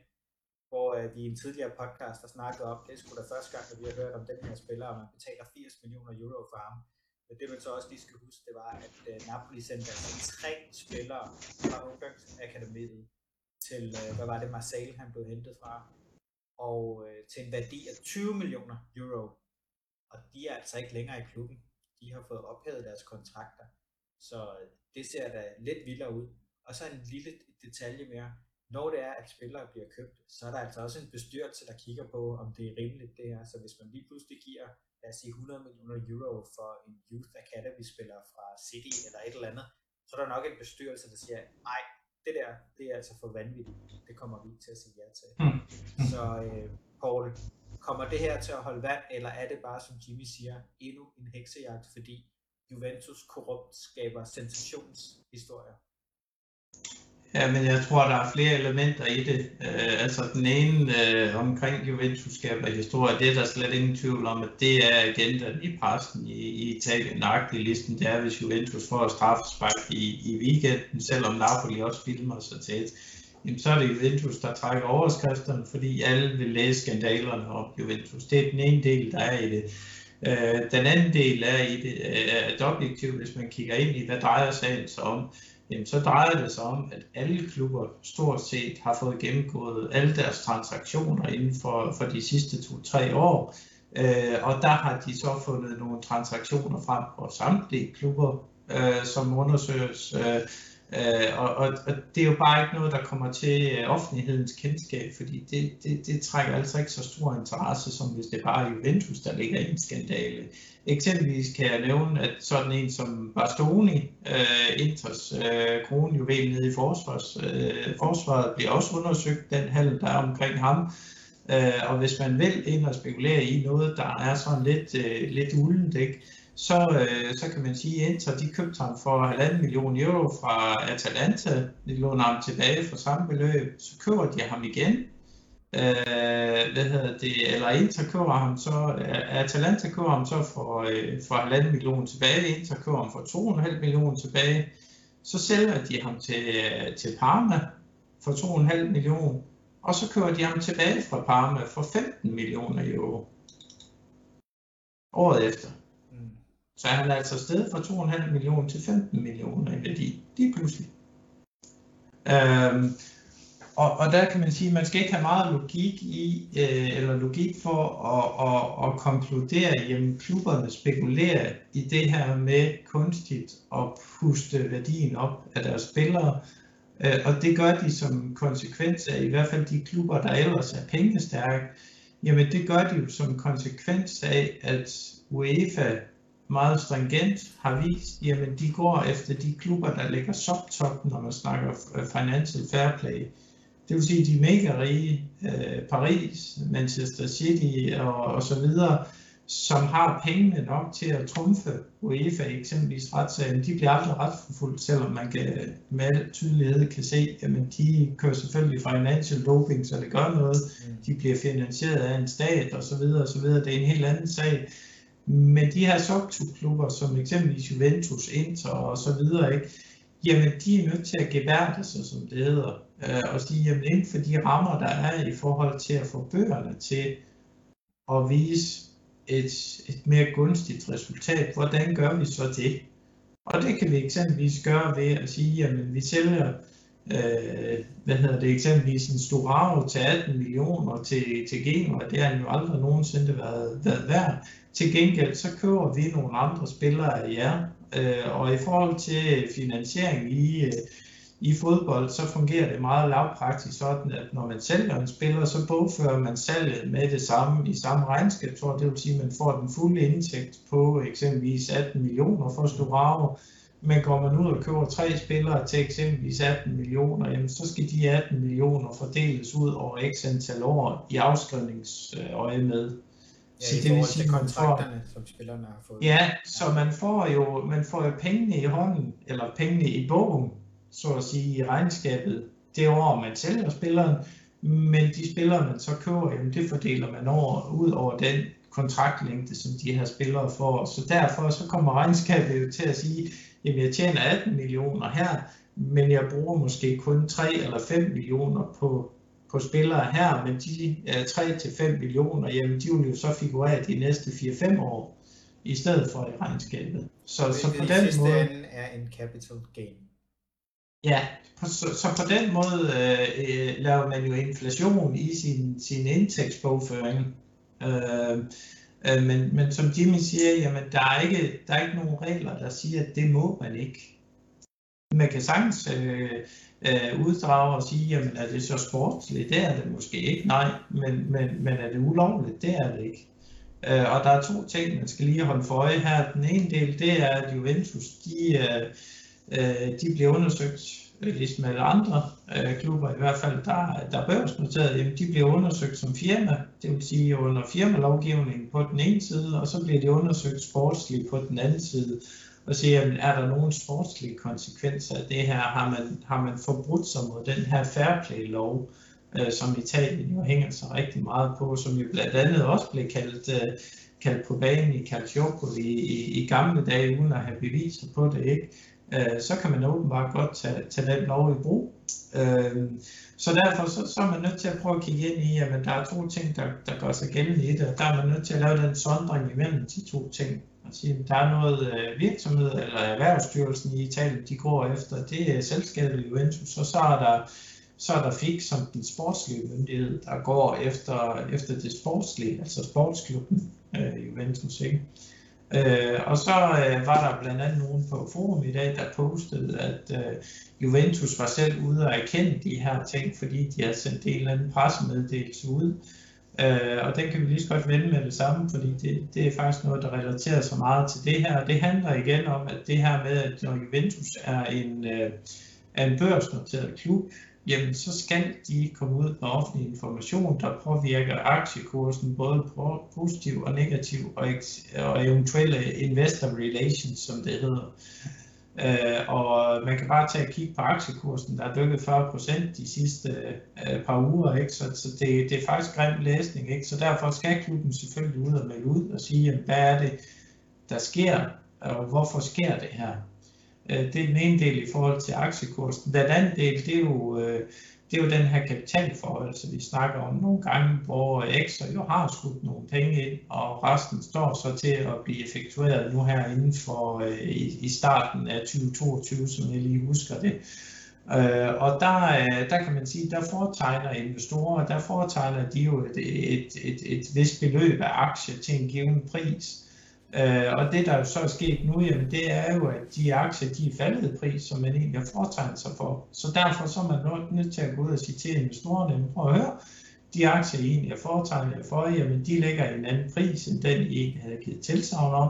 hvor uh, vi i en tidligere podcast har snakket om, det sgu da første gang, at vi har hørt om den her spiller, og man betaler 80 millioner euro for ham. Men det man så også lige skal huske, det var, at uh, Napoli sendte altså tre spillere fra Ungdomsakademiet til, hvad var det, Marseille, han blev hentet fra, og øh, til en værdi af 20 millioner euro. Og de er altså ikke længere i klubben. De har fået ophævet deres kontrakter. Så øh, det ser da lidt vildere ud. Og så en lille detalje mere. Når det er, at spillere bliver købt, så er der altså også en bestyrelse, der kigger på, om det er rimeligt det her. Så hvis man lige pludselig giver, lad os sige 100 millioner euro for en Youth Academy spiller fra City eller et eller andet, så er der nok en bestyrelse, der siger, nej, det der, det er altså for vanvittigt. Det kommer vi ikke til at sige ja til. Hmm. Så øh, Paul, kommer det her til at holde vand, eller er det bare, som Jimmy siger, endnu en heksejagt, fordi Juventus korrupt skaber sensationshistorier? Ja, men jeg tror, der er flere elementer i det. Øh, altså den ene øh, omkring Juventus skaber historie, det er der slet ingen tvivl om, at det er agendaen i pressen i, i Italien. Nøjagtig listen, det er, hvis Juventus får straffespark i, i weekenden, selvom Napoli også filmer sig tæt. Jamen, så er det Juventus, der trækker overskrifterne, fordi alle vil læse skandalerne om Juventus. Det er den ene del, der er i det. Øh, den anden del er i det, øh, er et hvis man kigger ind i, hvad drejer sagen sig om, jamen, så drejer det sig om, at alle klubber stort set har fået gennemgået alle deres transaktioner inden for, for de sidste to-tre år. Øh, og der har de så fundet nogle transaktioner frem på samtlige klubber, øh, som undersøges. Øh, Øh, og, og, og det er jo bare ikke noget, der kommer til øh, offentlighedens kendskab, fordi det, det, det trækker altså ikke så stor interesse, som hvis det bare er Juventus, der ligger i en skandale. Eksempelvis kan jeg nævne, at sådan en som Bastoni, øh, Inters øh, kronjuvel nede i forsvars, øh, forsvaret, bliver også undersøgt, den handel, der er omkring ham. Øh, og hvis man vil ind og spekulere i noget, der er sådan lidt, øh, lidt uldent, ikke? Så, øh, så kan man sige, at Inter de købte ham for 1,5 million euro fra Atalanta. De låner ham tilbage for samme beløb. Så køber de ham igen. Øh, hvad hedder det? Eller Inter køber ham så, øh, Atalanta køber ham så for, øh, for 1,5 million tilbage. Inter køber ham for 2,5 millioner tilbage. Så sælger de ham til, øh, til Parma for 2,5 millioner. Og så køber de ham tilbage fra Parma for 15 millioner euro. Året efter. Så er han altså sted fra 2,5 millioner til 15 millioner i værdi. lige pludselig. Øhm, og, og der kan man sige, at man skal ikke have meget logik i, øh, eller logik for at, at, at konkludere, at klubberne spekulerer i det her med kunstigt at puste værdien op af deres spillere. Øh, og det gør de som konsekvens af i hvert fald de klubber, der ellers er pengestærke Jamen det gør de jo som konsekvens af, at UEFA meget stringent har vist, jamen de går efter de klubber, der ligger subtop, når man snakker financial fair play. Det vil sige, de mega rige, øh, Paris, Manchester City og, og så videre, som har pengene nok til at trumfe UEFA eksempelvis retssagen, de bliver aldrig retsforfulgt, selvom man kan, med al tydelighed kan se, at de kører selvfølgelig financial doping, så det gør noget. Mm. De bliver finansieret af en stat og så videre og så videre. Det er en helt anden sag. Men de her subklubber, som eksempelvis Juventus, Inter og så videre, ikke, jamen de er nødt til at gebærde sig, som det hedder, øh, og sige, jamen inden for de rammer, der er i forhold til at få bøgerne til at vise et, et mere gunstigt resultat, hvordan gør vi så det? Og det kan vi eksempelvis gøre ved at sige, jamen vi sælger øh, hvad hedder det, eksempelvis en Storaro til 18 millioner til, til Genua, det har jo aldrig nogensinde været, været værd. Til gengæld så køber vi nogle andre spillere af jer, øh, og i forhold til finansiering i, øh, i fodbold, så fungerer det meget lavpraktisk sådan, at når man sælger en spiller, så bogfører man salget med det samme i samme regnskabsår. Det vil sige, at man får den fulde indtægt på eksempelvis 18 millioner for Storaro. Men går man ud og køber tre spillere til eksempelvis 18 millioner, jamen, så skal de 18 millioner fordeles ud over x antal år i afskrivningsøje med. Ja, så det vil sige, man får, som spillerne har fået. Ja, så man får jo man får jo pengene i hånden, eller pengene i bogen, så at sige, i regnskabet det år, man sælger spilleren, men de spillere, man så køber, jamen det fordeler man over, ud over den kontraktlængde, som de her spillere får. Så derfor så kommer regnskabet jo til at sige, jamen jeg tjener 18 millioner her, men jeg bruger måske kun 3 eller 5 millioner på, på spillere her, men de 3 til 5 millioner, jamen de vil jo så figurere de næste 4-5 år, i stedet for i regnskabet. Så, så, så på den måde... er en capital gain. Ja, så, så på den måde øh, laver man jo inflation i sin, sin indtægtsbogføring. Øh, øh, men, men som Jimmy siger, jamen der er, ikke, der er ikke nogen regler, der siger, at det må man ikke. Man kan sagtens øh, øh, uddrage og sige, jamen er det så sportsligt? Det er det måske ikke, nej. Men, men, men er det ulovligt? Det er det ikke. Øh, og der er to ting, man skal lige holde for øje her. Den ene del, det er, at Juventus, de... Øh, øh de bliver undersøgt, ligesom alle andre øh, klubber, i hvert fald der, der er børsnoteret, jamen de bliver undersøgt som firma, det vil sige under firmalovgivningen på den ene side, og så bliver de undersøgt sportsligt på den anden side, og se, jamen, er der nogen sportslige konsekvenser af det her? Har man, har man forbrudt sig mod den her fair play-lov, øh, som Italien jo hænger sig rigtig meget på, som jo blandt andet også blev kaldt, øh, kaldt på banen i Calciopoli i, i, i gamle dage, uden at have beviser på det, ikke? Øh, så kan man åbenbart godt tage, tage den lov i brug. Øh, så derfor så, så er man nødt til at prøve at kigge ind i, at der er to ting, der, der gør sig gældende i det, og der er man nødt til at lave den sondring imellem de to ting. Og sige, at der er noget øh, virksomhed eller erhvervsstyrelsen i Italien, de går efter, det er selskabet Juventus, og så er der så er der FIK som den sportslige myndighed, der går efter, efter det sportslige, altså sportsklubben øh, Juventus. Ikke? Øh, og så øh, var der blandt andet nogen på forum i dag, der postede, at øh, Juventus var selv ude og erkende de her ting, fordi de havde sendt en eller anden pressemeddelelse ud. Øh, og den kan vi lige så godt vende med det samme, fordi det, det er faktisk noget, der relaterer sig meget til det her. Det handler igen om, at det her med, at når Juventus er en, øh, er en børsnoteret klub, jamen så skal de komme ud med offentlig information, der påvirker aktiekursen både positiv og negativ, og, og eventuelle investor relations, som det hedder. Øh, og man kan bare tage og kigge på aktiekursen, der er dykket 40% de sidste øh, par uger, ikke? så, så det, det er faktisk grim læsning. Ikke? Så derfor skal klubben selvfølgelig ud og melde ud og sige, jamen, hvad er det, der sker, og hvorfor sker det her? Øh, det er den ene del i forhold til aktiekursen. Den anden del, det er jo, øh, det er jo den her kapitalforhold, som vi snakker om nogle gange, hvor Exxon jo har skudt nogle penge ind, og resten står så til at blive effektueret nu her inden for øh, i, i starten af 2022, som jeg lige husker det. og der, der kan man sige, der foretegner investorer, der foretegner de jo et, et, et, et vist beløb af aktier til en given pris. Øh, og det, der jo så er sket nu, jamen, det er jo, at de aktier, de er faldet i pris, som man egentlig har foretegnet sig for. Så derfor så er man nødt til at gå ud og sige til investorerne, prøv at høre, de aktier, I egentlig er foretegnet for, jamen de ligger i en anden pris, end den I havde givet tilsavn om.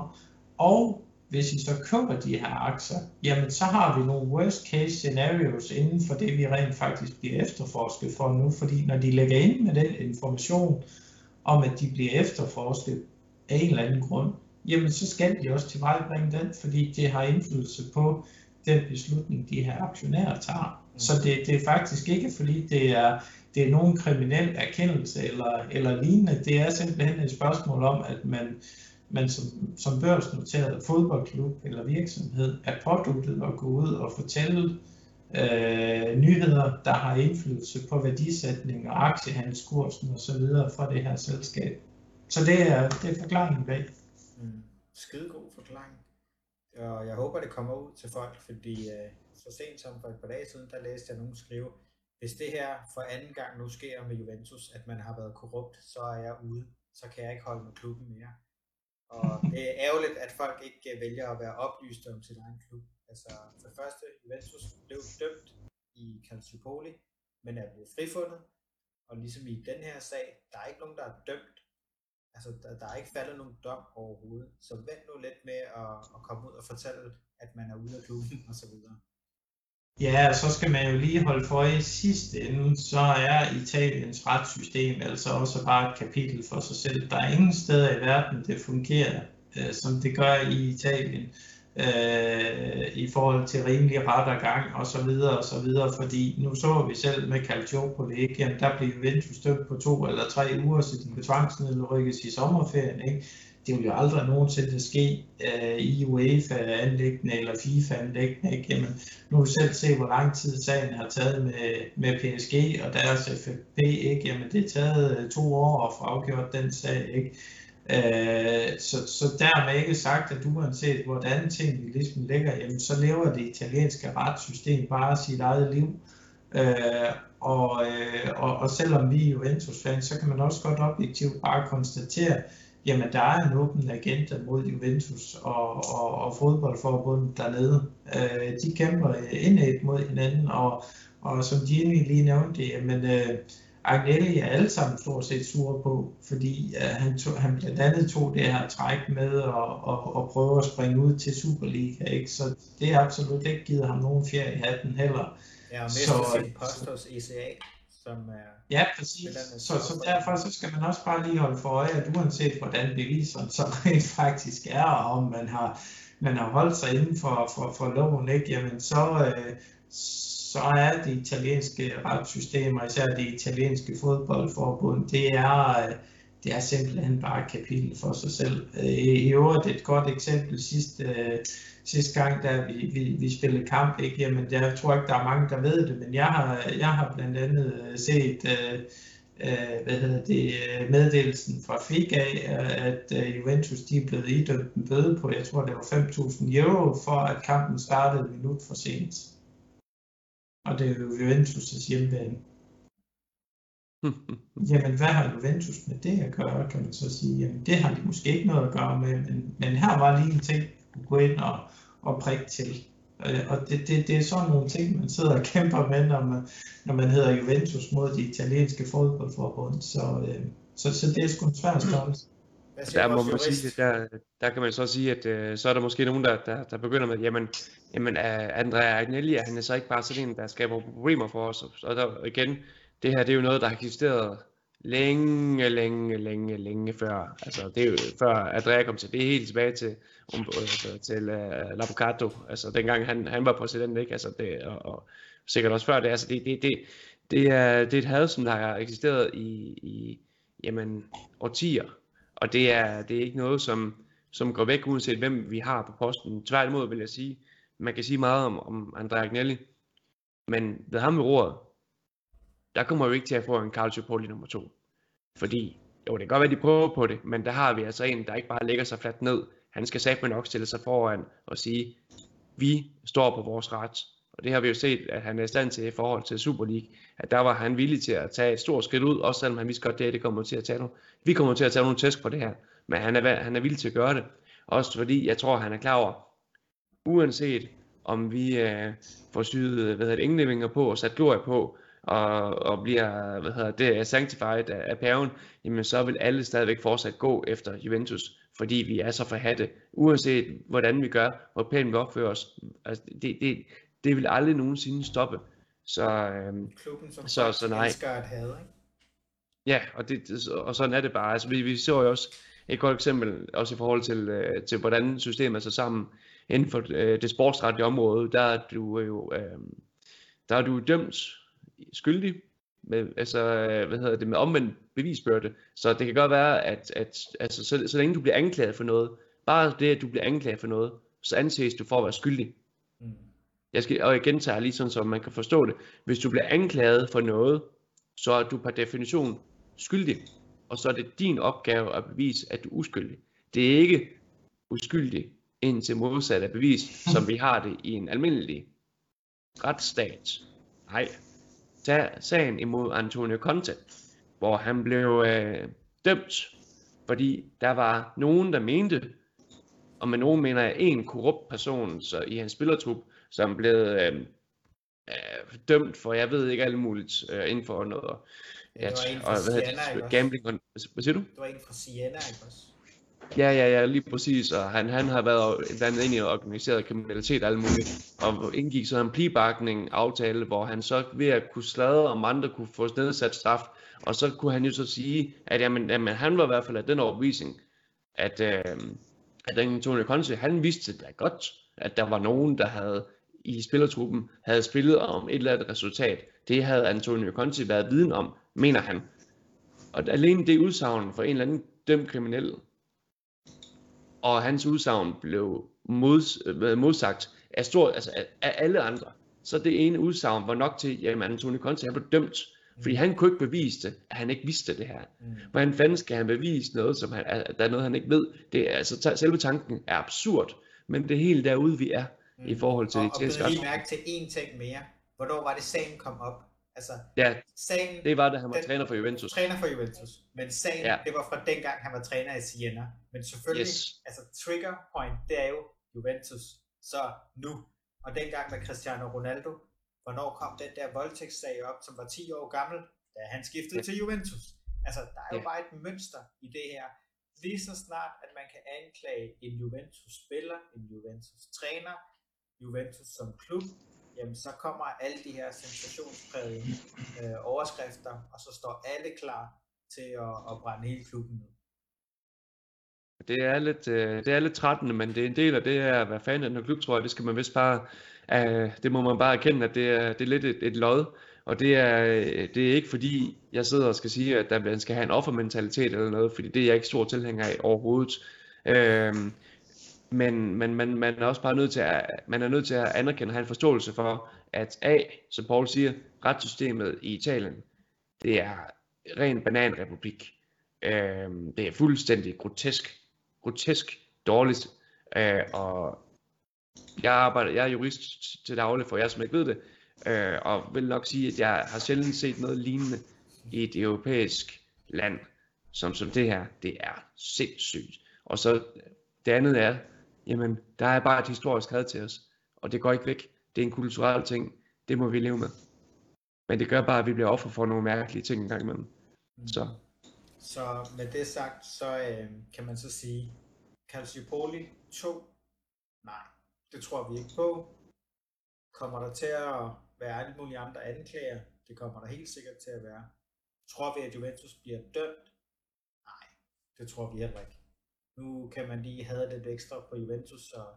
Og hvis I så køber de her aktier, jamen så har vi nogle worst case scenarios inden for det, vi rent faktisk bliver efterforsket for nu. Fordi når de lægger ind med den information om, at de bliver efterforsket af en eller anden grund, jamen så skal de også tilvejebringe den, fordi det har indflydelse på den beslutning, de her aktionærer tager. Mm. Så det, det er faktisk ikke, fordi det er, det er nogen kriminel erkendelse eller, eller lignende. Det er simpelthen et spørgsmål om, at man, man som, som børsnoteret fodboldklub eller virksomhed er påduttet at gå ud og fortælle øh, nyheder, der har indflydelse på værdisætning og aktiehandelskursen osv. fra det her selskab. Så det er, det er forklaringen bag. Mm. Skide god forklaring. Og jeg håber, det kommer ud til folk, fordi øh, så sent som for et par dage siden, der læste jeg nogen skrive, hvis det her for anden gang nu sker med Juventus, at man har været korrupt, så er jeg ude. Så kan jeg ikke holde med klubben mere. Og det er ærgerligt, at folk ikke øh, vælger at være oplyste om sin egen klub. Altså for det første, Juventus blev dømt i Calciopoli, men er blevet frifundet. Og ligesom i den her sag, der er ikke nogen, der er dømt. Altså der, der er ikke faldet nogen dom overhovedet. Så vent nu lidt med at, at komme ud og fortælle, at man er ude af klubben osv. Ja, så skal man jo lige holde for i sidste ende, så er Italiens retssystem altså også bare et kapitel for sig selv. Der er ingen steder i verden, det fungerer, øh, som det gør i Italien, øh, i forhold til rimelig ret og gang og så videre og så videre, fordi nu så vi selv med Calcio på Jamen, der blev Juventus dømt på to eller tre uger, så den kunne tvangsnedrykkes i sommerferien, ikke? det vil jo aldrig nogensinde ske øh, i UEFA-anlæggende eller FIFA-anlæggende. Ikke? Jamen, nu har vi selv se, hvor lang tid sagen har taget med, med PSG og deres FFP. Ikke? Jamen, det er taget øh, to år at få afgjort den sag. Ikke? Øh, så, så dermed ikke sagt, at uanset hvordan tingene ligesom ligger, jamen, så lever det italienske retssystem bare sit eget liv. Øh, og, øh, og, og selvom vi er Juventus-fans, så kan man også godt objektivt bare konstatere, jamen der er en åben agenda mod Juventus og, og, og fodboldforbundet dernede. Øh, de kæmper indad mod hinanden, og, og som de egentlig lige nævnte, jamen øh, Agnelli er alle sammen stort set sure på, fordi øh, han, tog, han blandt andet tog det her træk med og, og, og prøve at springe ud til Superliga, ikke? så det er absolut ikke givet ham nogen fjer i hatten heller. Ja, og mest så, sin post hos ECA som er... Ja, præcis. Så, så derfor så skal man også bare lige holde for øje, at uanset hvordan beviserne så rent faktisk er, og om man har, man har holdt sig inden for, for, for loven, ikke, jamen så, øh, så er det italienske retssystemer, især det italienske fodboldforbund, det er, øh, det er simpelthen bare et kapitel for sig selv. Øh, I øvrigt et godt eksempel sidste, øh, sidste gang, da vi, vi, vi spillede kamp, ikke? Jamen, jeg tror ikke, der er mange, der ved det, men jeg har, jeg har blandt andet set øh, øh, hvad hedder det, meddelelsen fra FIGA, at Juventus de er blevet idømt en bøde på, jeg tror det var 5.000 euro, for at kampen startede et minut for sent. Og det er jo Juventus' hjemmebane. Jamen, hvad har Juventus med det at gøre, kan man så sige? Jamen, det har de måske ikke noget at gøre med, men, men her var lige en ting, kunne gå ind og, og prikke til. Øh, og det, det, det er sådan nogle ting, man sidder og kæmper med, når man, når man hedder Juventus mod de italienske fodboldforbund. Så, øh, så, så det er sgu en svær størrelse. Der må man sige, der, der kan man så sige, at uh, så er der måske nogen, der, der, der begynder med, jamen, jamen uh, Andrea Agnelli, han er så ikke bare sådan en, der skaber problemer for os. Og der igen, det her det er jo noget, der har eksisteret længe, længe, længe, længe før. Altså, det er jo før Andrea kom til. Det er helt tilbage til, um, altså, til øh, uh, Labocato. Altså, dengang han, han var præsident, ikke? Altså, det, og, og sikkert også før det. Altså, det, det, det, det, er, det er et had, som der har eksisteret i, i jamen, årtier. Og det er, det er ikke noget, som, som går væk, uanset hvem vi har på posten. Tværtimod vil jeg sige, man kan sige meget om, om Andrea Agnelli, men ved ham i roret, der kommer jo ikke til at få en Calcio Poli nummer to. Fordi, jo det kan godt være, de prøver på det, men der har vi altså en, der ikke bare lægger sig fladt ned. Han skal sagt nok stille sig foran og sige, vi står på vores ret. Og det har vi jo set, at han er i stand til i forhold til Super League, at der var han villig til at tage et stort skridt ud, også selvom han vidste godt, det, det kommer til at tage nogle. Vi kommer til at tage nogle tæsk på det her, men han er, han er villig til at gøre det. Også fordi jeg tror, han er klar over, uanset om vi øh, får syet hvad hedder det, på og sat glorie på, og, og bliver hvad hedder det, sanctified af, af paven, jamen så vil alle stadigvæk fortsat gå efter Juventus, fordi vi er så forhatte, uanset hvordan vi gør, hvor pænt vi opfører os. Altså, det, det, det vil aldrig nogensinde stoppe. Så, øhm, Klubben, som så, så nej. elsker at have, ikke? Ja, og, det, det- og sådan er det bare. Altså, vi, vi så jo også et godt eksempel, også i forhold til, øh, til hvordan systemet er så sammen inden for øh, det sportsretlige område. Der er du jo øh, der er du dømt skyldig, med, altså, øh, hvad hedder det, med omvendt bevisbyrde. Så det kan godt være, at, at altså, så, så længe du bliver anklaget for noget, bare det, at du bliver anklaget for noget, så anses du for at være skyldig. Mm. Jeg skal, og jeg gentager lige sådan, så man kan forstå det. Hvis du bliver anklaget for noget, så er du per definition skyldig. Og så er det din opgave at bevise, at du er uskyldig. Det er ikke uskyldig indtil modsat af bevis, som vi har det i en almindelig retsstat. Nej. Tag sagen imod Antonio Conte, hvor han blev øh, dømt, fordi der var nogen, der mente, og med nogen mener jeg en korrupt person så i hans spillertrup, som blev øh, øh, dømt for, jeg ved ikke alt muligt øh, inden for noget. Ja, det var en fra Siena, ikke også? gambling. Hvad siger du? Det var en fra Siena, ikke også? Ja, ja, ja, lige præcis. Og han, han har været blandt ind i organiseret kriminalitet og alt muligt. Og indgik så en plibakning aftale, hvor han så ved at kunne sladre, om andre kunne få nedsat straf. Og så kunne han jo så sige, at jamen, jamen, han var i hvert fald af den overbevisning, at, øh, at Antonio Conte, han vidste da godt, at der var nogen, der havde i spillertruppen, havde spillet om et eller andet resultat. Det havde Antonio Conte været viden om, mener han. Og alene det udsagn for en eller anden dømt kriminel, og hans udsagn blev mods, øh, modsagt af, stor, altså af, af alle andre. Så det ene udsagn var nok til, at Antonio Conte han blev dømt, fordi han kunne ikke bevise det, at han ikke vidste det her. Mm. Hvordan fanden skal han bevise noget, som han, at der er noget, han ikke ved? Det er, altså, selve tanken er absurd, men det er helt derude, vi er i forhold til og, det og italienske retssamfund. mærke til én ting mere. Hvornår var det sagen kom op? Altså, Ja, sagen, det var da han var Den- træner for Juventus. træner for Juventus, men sagen, Ja. ja. det var fra dengang, han var træner i Siena. Men selvfølgelig, Yes. altså trigger point, det er jo Juventus. Så nu, og dengang med Cristiano Ronaldo, hvornår kom den der voldtægtssag op, som var 10 år gammel, da han skiftede Ja. til Juventus. Altså, der er jo Ja. bare et mønster i det her. Lige så snart, at man kan anklage en Juventus-spiller, en Juventus-træner, Juventus som klub, jamen så kommer alle de her sensationsprægede øh, overskrifter, og så står alle klar til at, at brænde hele klubben ned. Det er lidt, øh, det er lidt trættende, men det er en del af det her hvad fanden er den her klub, tror jeg. Det skal man vist bare, øh, det må man bare erkende, at det er, det er lidt et, et lod. Og det er, øh, det er ikke fordi, jeg sidder og skal sige, at der, man skal have en offermentalitet eller noget, fordi det er jeg ikke stor tilhænger af overhovedet. Øh, men men man, man er også bare nødt til at, man er nødt til at anerkende og have en forståelse for, at A, som Paul siger, retssystemet i Italien, det er ren bananrepublik. Øh, det er fuldstændig grotesk, grotesk dårligt. Øh, og jeg arbejder, jeg er jurist til daglig, for jer som ikke ved det, øh, og vil nok sige, at jeg har sjældent set noget lignende i et europæisk land, som, som det her. Det er sindssygt. Og så det andet er, jamen, der er bare et historisk had til os, og det går ikke væk. Det er en kulturel ting. Det må vi leve med. Men det gør bare, at vi bliver offer for nogle mærkelige ting en gang imellem. Så Så med det sagt, så øh, kan man så sige, Calciopoli 2, nej, det tror vi ikke på. Kommer der til at være alle mulige andre anklager? Det kommer der helt sikkert til at være. Tror vi, at Juventus bliver dømt? Nej, det tror vi heller ikke. Nu kan man lige have lidt ekstra på Juventus, og,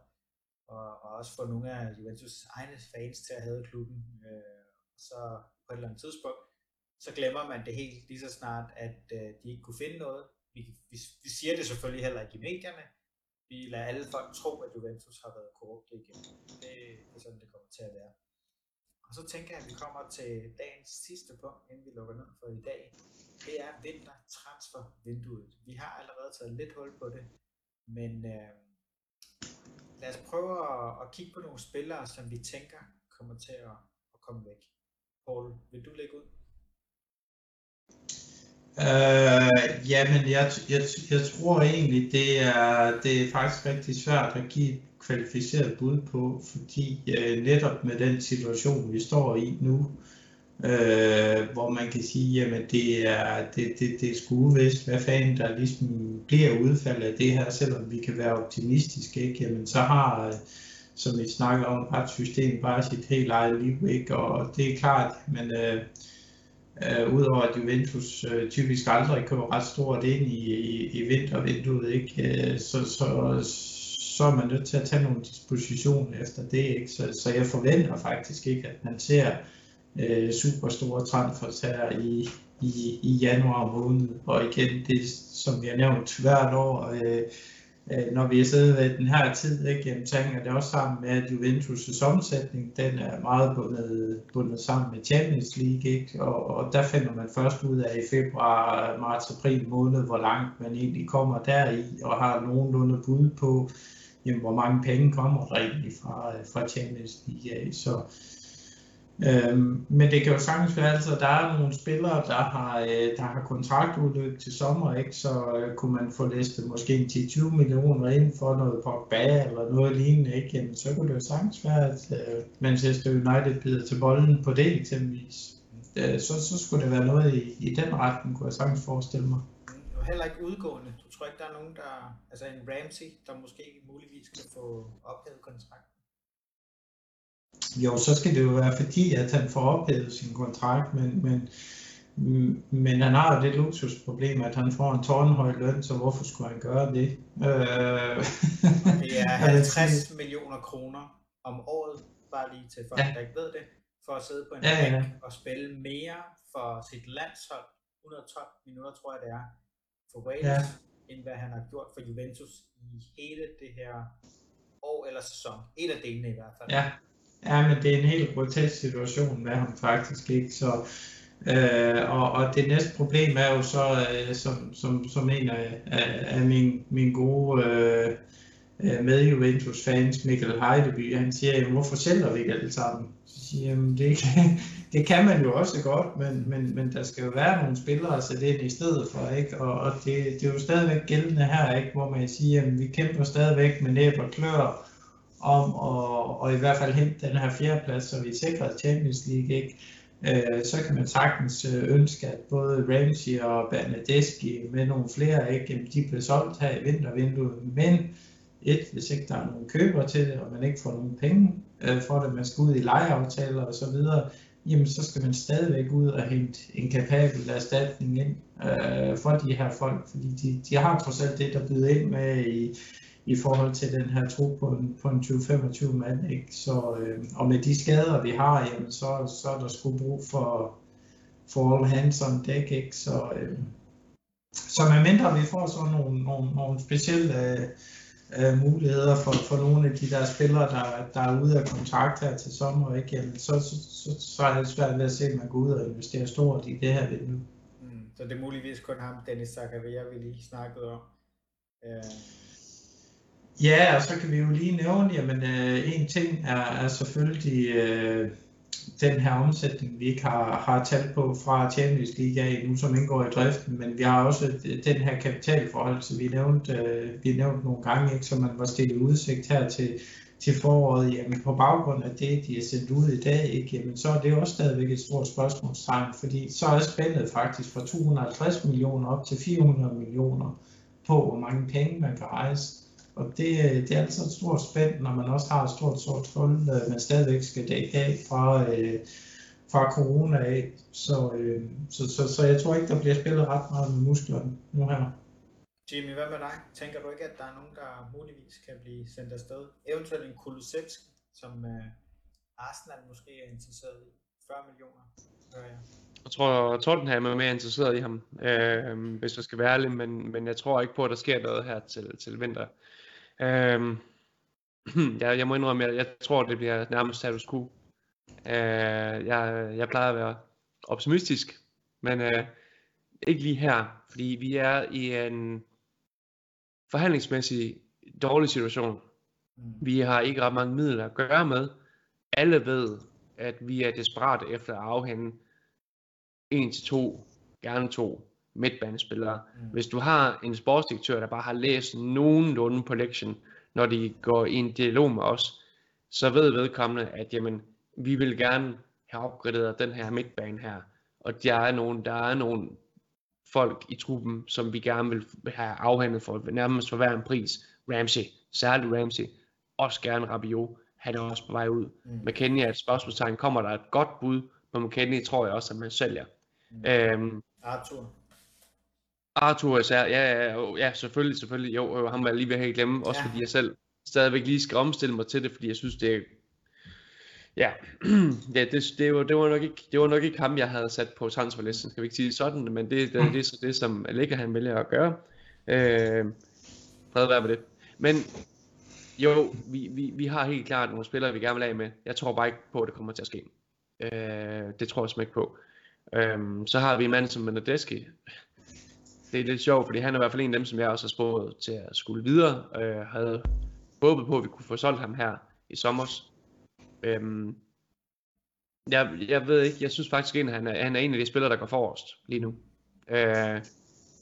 og, og også få nogle af Juventus' egne fans til at have klubben. Øh, så på et eller andet tidspunkt, så glemmer man det helt lige så snart, at øh, de ikke kunne finde noget. Vi, vi, vi siger det selvfølgelig heller ikke i medierne. Vi lader alle folk tro, at Juventus har været korrupt igen. Det, det er sådan, det kommer til at være. Og så tænker jeg, at vi kommer til dagens sidste punkt, inden vi lukker ned for i dag. Det er vintertransfervinduet. Vi har allerede taget lidt hul på det, men øh, lad os prøve at, at kigge på nogle spillere, som vi tænker kommer til at, at komme væk. Paul, vil du lægge ud? Øh, jamen, jeg, jeg, jeg tror egentlig, det er, det er faktisk rigtig svært at give et kvalificeret bud på, fordi øh, netop med den situation, vi står i nu, øh, øh, hvor man kan sige, jamen det er, det, det, det er skuevist, hvad fanden der ligesom bliver udfaldet af det her, selvom vi kan være optimistiske, ikke? Jamen så har, øh, som vi snakker om, retssystem bare sit helt eget liv, ikke? Og det er klart, men øh, øh, udover at Juventus øh, typisk aldrig kommer ret stort ind i, i, i vintervinduet, ikke? Øh, så, så, så er man nødt til at tage nogle dispositioner efter det, ikke? Så, så jeg forventer faktisk ikke, at man ser øh, super store transfers her i, i, i januar måned. Og igen, det som vi har nævnt hvert år, øh, øh, når vi er siddet ved den her tid, ikke, jamen, så hænger det også sammen med, at Juventus' omsætning, den er meget bundet, bundet sammen med Champions League, ikke? Og, og der finder man først ud af i februar, marts, april måned, hvor langt man egentlig kommer deri, og har nogenlunde bud på, jamen, hvor mange penge kommer der egentlig fra, øh, fra Champions League. Så, Øhm, men det kan jo sagtens være, at altså, der er nogle spillere, der har, øh, der har kontraktudløb til sommer, ikke? så øh, kunne man få listet måske 10-20 millioner ind for noget Pogba eller noget lignende, ikke? Jamen, så kunne det jo sagtens være, at øh, Manchester United bider til bolden på det eksempelvis. Øh, så, så skulle det være noget i, i den retning, kunne jeg sagtens forestille mig. Og heller ikke udgående. Du tror ikke, der er nogen, der, altså en Ramsey, der måske muligvis kan få ophævet kontrakt? Jo, så skal det jo være fordi, at han får ophævet sin kontrakt, men, men, men han har det luksusproblem, at han får en tårnhøj løn, så hvorfor skulle han gøre det? Øh... det er 50 millioner kroner om året, bare lige til folk, ja. der ikke ved det, for at sidde på en ja, ja. og spille mere for sit landshold, 112 minutter tror jeg det er, for Wales, ja. end hvad han har gjort for Juventus i hele det her år eller sæson. Et af delene i hvert fald. Ja, Ja, men det er en helt grotesk situation med ham faktisk ikke, så øh, og, og det næste problem er jo så, øh, som, som, som en af, af, af min, min gode øh, øh med Juventus fans, Mikkel Heideby, han siger, jamen, hvorfor sælger vi ikke alle sammen? Så siger jeg, det, kan, det kan man jo også godt, men, men, men der skal jo være nogle spillere at sætte ind i stedet for, ikke? Og, og det, det er jo stadigvæk gældende her, ikke? hvor man siger, jamen, vi kæmper stadigvæk med næb og klør, om at, og i hvert fald hente den her fjerdeplads, så vi sikrer Champions League, ikke? Øh, så kan man sagtens øh, ønske, at både Ramsey og Bernadeschi med nogle flere, ikke, de bliver solgt her i vintervinduet, men et, hvis ikke der er nogen køber til det, og man ikke får nogen penge øh, for det, man skal ud i lejeaftaler og så videre, jamen så skal man stadigvæk ud og hente en kapabel erstatning ind øh, for de her folk, fordi de, de har trods alt det, der byder ind med i, i forhold til den her tro på en, på en 20-25 mand. Ikke? Så, øh, og med de skader, vi har, jamen, så, så er der sgu brug for, for all hands on deck. Ikke? Så, øh, så medmindre vi får sådan nogle, nogle, nogle specielle øh, øh, muligheder for, for nogle af de der spillere, der, der er ude af kontrakt her til sommer, ikke? Jamen, så, så, så, så er det svært ved at se, at man går ud og investerer stort i det her vindue. Mm, så det er muligvis kun ham, Dennis Zakaria, vi lige snakkede om. Øh, Ja, og så kan vi jo lige nævne, jamen øh, en ting er, er selvfølgelig øh, den her omsætning, vi ikke har, har talt på fra Champions League nu, som indgår i driften, men vi har også øh, den her kapitalforhold, som vi nævnte, øh, vi nævnte nogle gange, ikke, som man var stillet udsigt her til, til foråret, jamen på baggrund af det, de er sendt ud i dag, ikke, jamen, så er det også stadigvæk et stort spørgsmålstegn, fordi så er spændet faktisk fra 250 millioner op til 400 millioner på, hvor mange penge man kan rejse. Og det, det er altså et stort spænd, når man også har et stort sort hul, øh, man stadigvæk skal dække af fra, øh, fra corona af. Så, øh, så, så, så jeg tror ikke, der bliver spillet ret meget med musklerne nu her. Jimmy, hvad med dig? Tænker du ikke, at der er nogen, der muligvis kan blive sendt afsted? Eventuelt en Kulusevski, som øh, Arsenal måske er interesseret i. 40 millioner, hører jeg. Jeg tror, Tottenham er mere interesseret i ham, øh, hvis jeg skal være ærlig, men, men jeg tror ikke på, at der sker noget her til, til vinter. Øhm, jeg, jeg må indrømme, jeg, jeg tror, det bliver nærmest status quo. Øh, jeg, jeg plejer at være optimistisk, men øh, ikke lige her, fordi vi er i en forhandlingsmæssig dårlig situation. Mm. Vi har ikke ret mange midler at gøre med. Alle ved, at vi er desperate efter at afhænde en til to, gerne to midtbanespillere. Mm. Hvis du har en sportsdirektør, der bare har læst nogenlunde på lektion, når de går i en dialog med os, så ved vedkommende, at jamen, vi vil gerne have opgraderet den her midtbane her. Og der er nogle, der er nogle folk i truppen, som vi gerne vil have afhandlet for nærmest for hver en pris. Ramsey, særligt Ramsey, også gerne Rabiot, han er også på vej ud. Mm. McKennie er et spørgsmålstegn. Kommer der et godt bud på McKennie, tror jeg også, at man sælger. Mm. Øhm, Arthur. Arthur især, ja, ja, ja, selvfølgelig, selvfølgelig. Jo, jo ham var jeg lige ved at glemme, også ja. fordi jeg selv stadigvæk lige skal omstille mig til det, fordi jeg synes, det er Ja, ja det, det, var, det, var nok ikke, det var nok ikke ham, jeg havde sat på transferlisten, skal vi ikke sige sådan, men det, det, det er så det, som Allega han vælger at gøre. Øh, fred være med det. Men jo, vi, vi, vi har helt klart nogle spillere, vi gerne vil af med. Jeg tror bare ikke på, at det kommer til at ske. Øh, det tror jeg simpelthen ikke på. Øh, så har vi en mand som Menadeski. Det er lidt sjovt, fordi han er i hvert fald en af dem, som jeg også har spurgt til at skulle videre. Øh, havde håbet på, at vi kunne få solgt ham her i sommer. Øhm, jeg, jeg ved ikke, jeg synes faktisk, at han er, han er en af de spillere, der går forrest lige nu. Øh,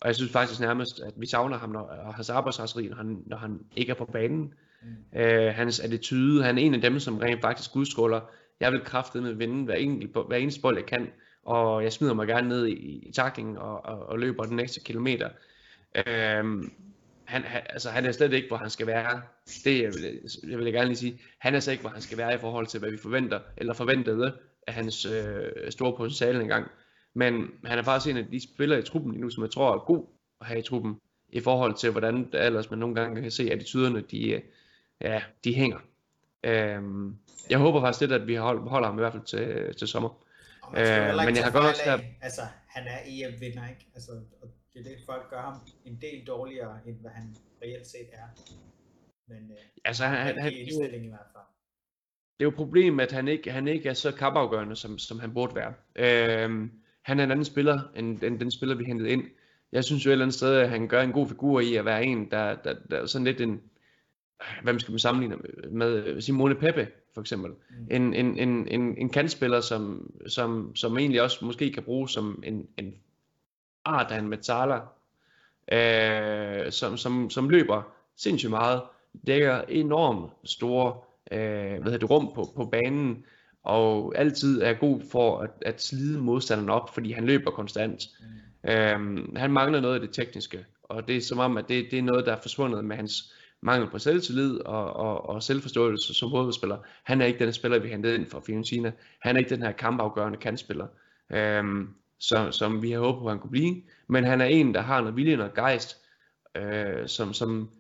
og jeg synes faktisk nærmest, at vi savner ham, når, hans arbejdsraseri, når han, når han ikke er på banen. Mm. Øh, hans attitude, han er en af dem, som rent faktisk udstråler, jeg vil kraftedeme vinde hver, enkelt, hver eneste bold, jeg kan, og jeg smider mig gerne ned i, i taklingen og, og, og løber den næste kilometer. Øhm, han, han, altså, han er slet ikke, hvor han skal være. Det jeg vil, jeg vil gerne lige sige. Han er slet ikke, hvor han skal være i forhold til, hvad vi forventer, eller forventede af hans øh, store potentiale engang. Men han er faktisk en af de spillere i truppen lige nu, som jeg tror er god at have i truppen, i forhold til, hvordan ellers man nogle gange kan se, at attityderne, de, øh, ja, de hænger. Øhm, jeg håber faktisk lidt, at vi holder ham i hvert fald til, til sommer. Øh, men jeg har godt også... Altså, han er EM-vinder, ikke? Altså, og det er det, folk gør ham en del dårligere, end hvad han reelt set er. Men øh, altså, han, han, han, indstilling i hvert fald. Det er jo problemet, at han ikke, han ikke er så kampafgørende, som, som han burde være. Øhm, han er en anden spiller, end, end den spiller, vi hentede ind. Jeg synes jo et eller andet sted, at han gør en god figur i at være en, der, der, der er sådan lidt en, hvad skal man sammenligne med, med Simone Pepe, for eksempel. Mm. En, en, en, en, en kantspiller, som, som, som egentlig også måske kan bruges som en, en Ardan Metala, øh, som, som, som løber sindssygt meget, dækker enormt store øh, hvad hedder det, rum på, på banen, og altid er god for at, at slide modstanderen op, fordi han løber konstant. Mm. Øh, han mangler noget af det tekniske, og det er som om, at det, det er noget, der er forsvundet med hans mangel på selvtillid og, og, og selvforståelse som hovedspiller. Han er ikke den spiller, vi hentede ind fra Fiorentina. Han er ikke den her kampafgørende kantspiller. Øhm, som, som vi har håbet på, at han kunne blive. Men han er en, der har noget vilje og gejst, øh, som, som,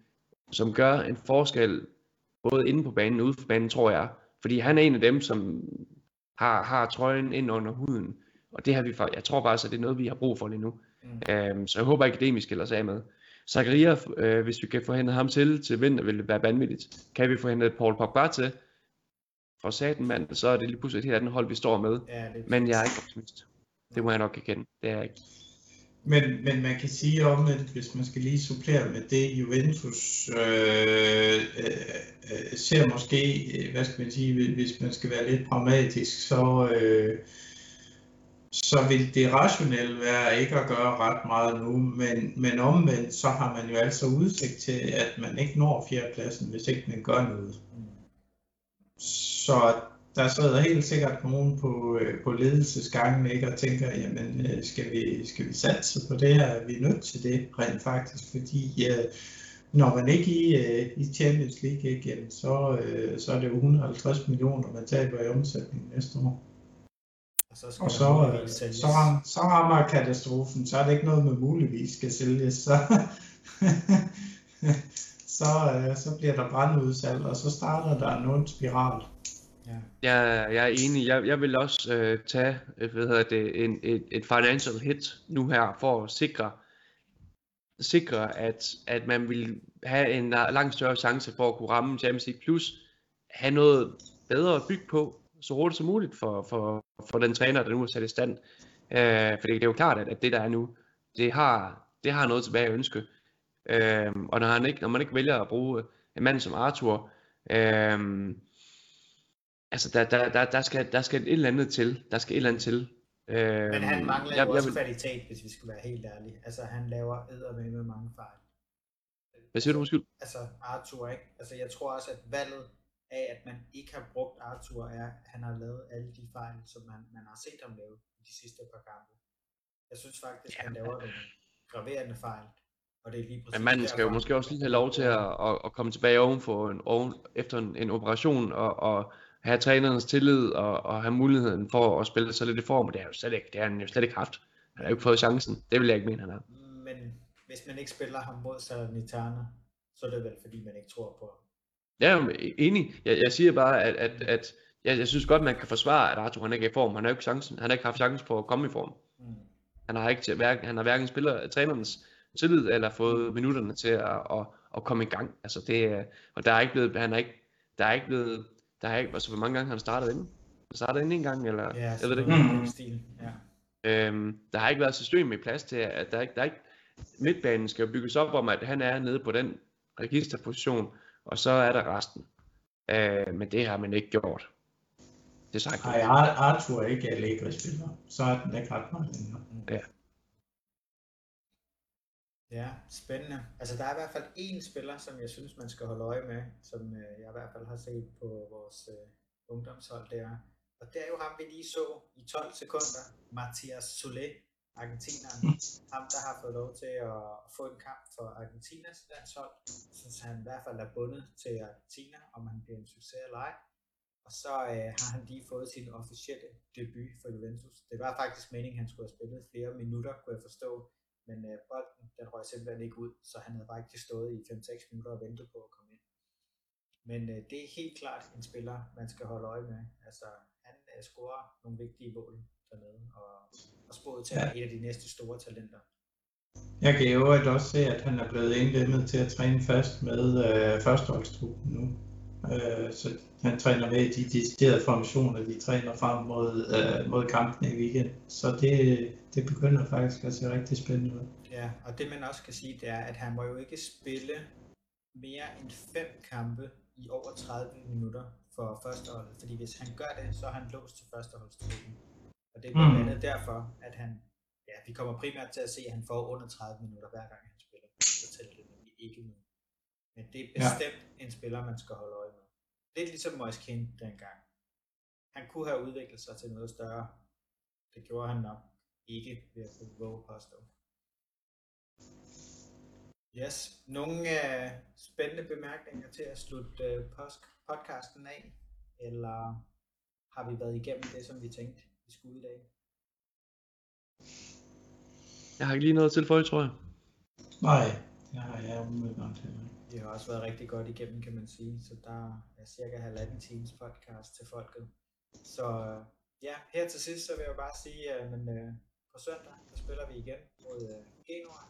som gør en forskel, både inde på banen og ude på banen, tror jeg. Fordi han er en af dem, som har, har trøjen ind under huden. Og det har vi, jeg tror faktisk, at det er noget, vi har brug for lige nu. Mm. Øhm, så jeg håber det vi skiller os af med. Zakaria, øh, hvis vi kan få hentet ham til til vinter, vil det være vanvittigt. Kan vi få hentet Paul Pogba til for saten mand, så er det lige pludselig et helt andet hold, vi står med. Ja, Men jeg er ikke optimist. Det må jeg nok erkende. Det er ikke. Men, men man kan sige om, at hvis man skal lige supplere med det, Juventus øh, øh, øh, ser måske, øh, hvad skal man sige, hvis man skal være lidt pragmatisk, så, øh, så vil det rationelle være ikke at gøre ret meget nu, men, men omvendt, så har man jo altså udsigt til, at man ikke når fjerdepladsen, hvis ikke man gør noget. Så der sidder helt sikkert nogen på, øh, på ledelsesgangen ikke, og tænker, jamen øh, skal vi, skal vi satse på det her? Er vi nødt til det rent faktisk? Fordi uh, når man ikke i, i Champions League igen, så, så er det jo 150 millioner, man taber i omsætning næste år. Og så, og så, uh, så, ram, så rammer katastrofen, så er det ikke noget med muligvis skal sælges, så, så, uh, så bliver der brandudsalg, og så starter der en ond spiral. Ja. Jeg, jeg er enig. Jeg, jeg vil også øh, tage øh, hvad hedder det, en, et, et financial hit nu her for at sikre, sikre at, at man vil have en langt større chance for at kunne ramme Champions League Plus, have noget bedre at bygge på så hurtigt som muligt for, for, for den træner, der nu er sat i stand. Øh, for det er jo klart, at, at det der er nu, det har, det har noget tilbage at ønske. Øh, og når, han ikke, når man ikke vælger at bruge en mand som Arthur, øh, altså der, der, der, der, skal, der skal et eller andet til. Der skal et eller andet til. Øh, Men han mangler jeg, jo også jeg, kvalitet, hvis vi skal være helt ærlige. Altså han laver med med mange fejl. Hvad siger du måske? Altså Arthur, ikke? Altså jeg tror også, at valget af, at man ikke har brugt Arthur er, at han har lavet alle de fejl, som man, man har set ham lave i de sidste par kampe. Jeg synes faktisk, at han laver nogle graverende fejl. Og det er lige præcis Men manden skal jo måske også lige have lov til at, at, at komme tilbage ovenfor en, oven, efter en, en operation og, og have trænerens tillid og, og have muligheden for at spille sig lidt i form. Det er jo slet ikke, det er han jo slet ikke haft. Han har jo ikke fået chancen. Det vil jeg ikke mene, han har. Men hvis man ikke spiller ham mod Salernitana, så er det vel fordi, man ikke tror på ham. Jo enig. Jeg, jeg siger bare, at, at, at jeg, jeg synes godt, man kan forsvare, at Arthur han ikke er i form. Han har ikke chancen. Han har ikke haft chancen på at komme i form. Mm. Han har ikke til, hverken, han har hverken spiller trænerens tillid eller fået minutterne til at, at, at komme i gang. Altså det, og der er ikke blevet, han er ikke, der er ikke blevet, der er ikke, altså hvor mange gange han startet inden? Han startede inden en gang, eller? Ja, jeg ved det ikke. i stil. Ja. Øhm, der har ikke været system med plads til, at der er ikke, der er ikke, midtbanen skal bygges op om, at han er nede på den registerposition, og så er der resten. Øh, men det har man ikke gjort. Det er sagt. Nej, Ar- Arthur er ikke Allegri-spiller. Så er den ikke ret meget længere. Ja, spændende. Altså der er i hvert fald én spiller, som jeg synes, man skal holde øje med, som øh, jeg i hvert fald har set på vores øh, ungdomshold der. Og det er jo ham, vi lige så i 12 sekunder, Mathias Solé, argentineren. Ham, der har fået lov til at få en kamp for Argentinas landshold. Synes, han i hvert fald er bundet til Argentina, om han bliver en succes eller ej. Og så øh, har han lige fået sin officielle debut for Juventus. Det var faktisk meningen, han skulle have spillet flere minutter, kunne jeg forstå. Men øh, bolden, den røg simpelthen ikke ud, så han havde faktisk stået i 5-6 minutter og ventet på at komme ind. Men øh, det er helt klart en spiller, man skal holde øje med. Altså, han øh, scorer nogle vigtige mål dernede, og, og spået til Ja. ja. et af de næste store talenter. Jeg kan øvrigt også se, at han er blevet indlemmet til at træne fast med øh, førsteholdstruppen nu. Øh, så han træner med i de deciderede formationer, de træner frem mod, øh, mod kampen i weekend. Så det, det begynder faktisk at se rigtig spændende ud. Ja, og det man også kan sige, det er, at han må jo ikke spille mere end fem kampe i over 30 minutter for førsteholdet, fordi hvis han gør det, så er han låst til førsteholdstruppen. Og det er blandt Mm. andet derfor, at han, ja, vi kommer primært til at se, at han får under 30 minutter hver gang han spiller. Så tæller det nemlig ikke med. Men det er Ja. bestemt en spiller, man skal holde øje med. Lidt ligesom Moise Kean dengang. Han kunne have udviklet sig til noget større. Det gjorde han nok ikke ved at kunne våge påstå. Yes. Nogle uh, spændende bemærkninger til at slutte post- podcasten af? Eller har vi været igennem det, som vi tænkte, vi skulle i dag? Jeg har ikke lige noget til for, tror jeg. Nej, det har jeg umiddelbart heller ikke. Vi har også været rigtig godt igennem, kan man sige. Så der er cirka halvanden times podcast til folket. Så øh, ja, her til sidst, så vil jeg bare sige, at men, uh, på søndag, der spiller vi igen mod uh, Genua.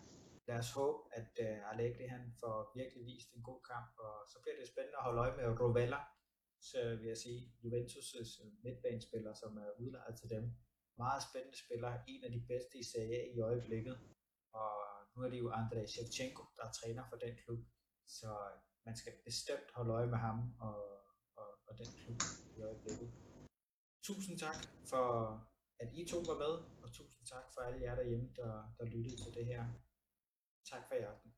Lad os håbe, at uh, Allegri han får virkelig vist en god kamp, og så bliver det spændende at holde øje med Rovella, så vil jeg sige, Juventus' midtbanespiller, som er udlejet til dem. Meget spændende spiller, en af de bedste i Serie A i øjeblikket, og nu er det jo Andrei Shevchenko, der er træner for den klub, så øh, man skal bestemt holde øje med ham og, og, og den klub i øjeblikket. Tusind tak for, at I to var med, og tusind tak for alle jer derhjemme, der, der lyttede til det her. Tak for i aften.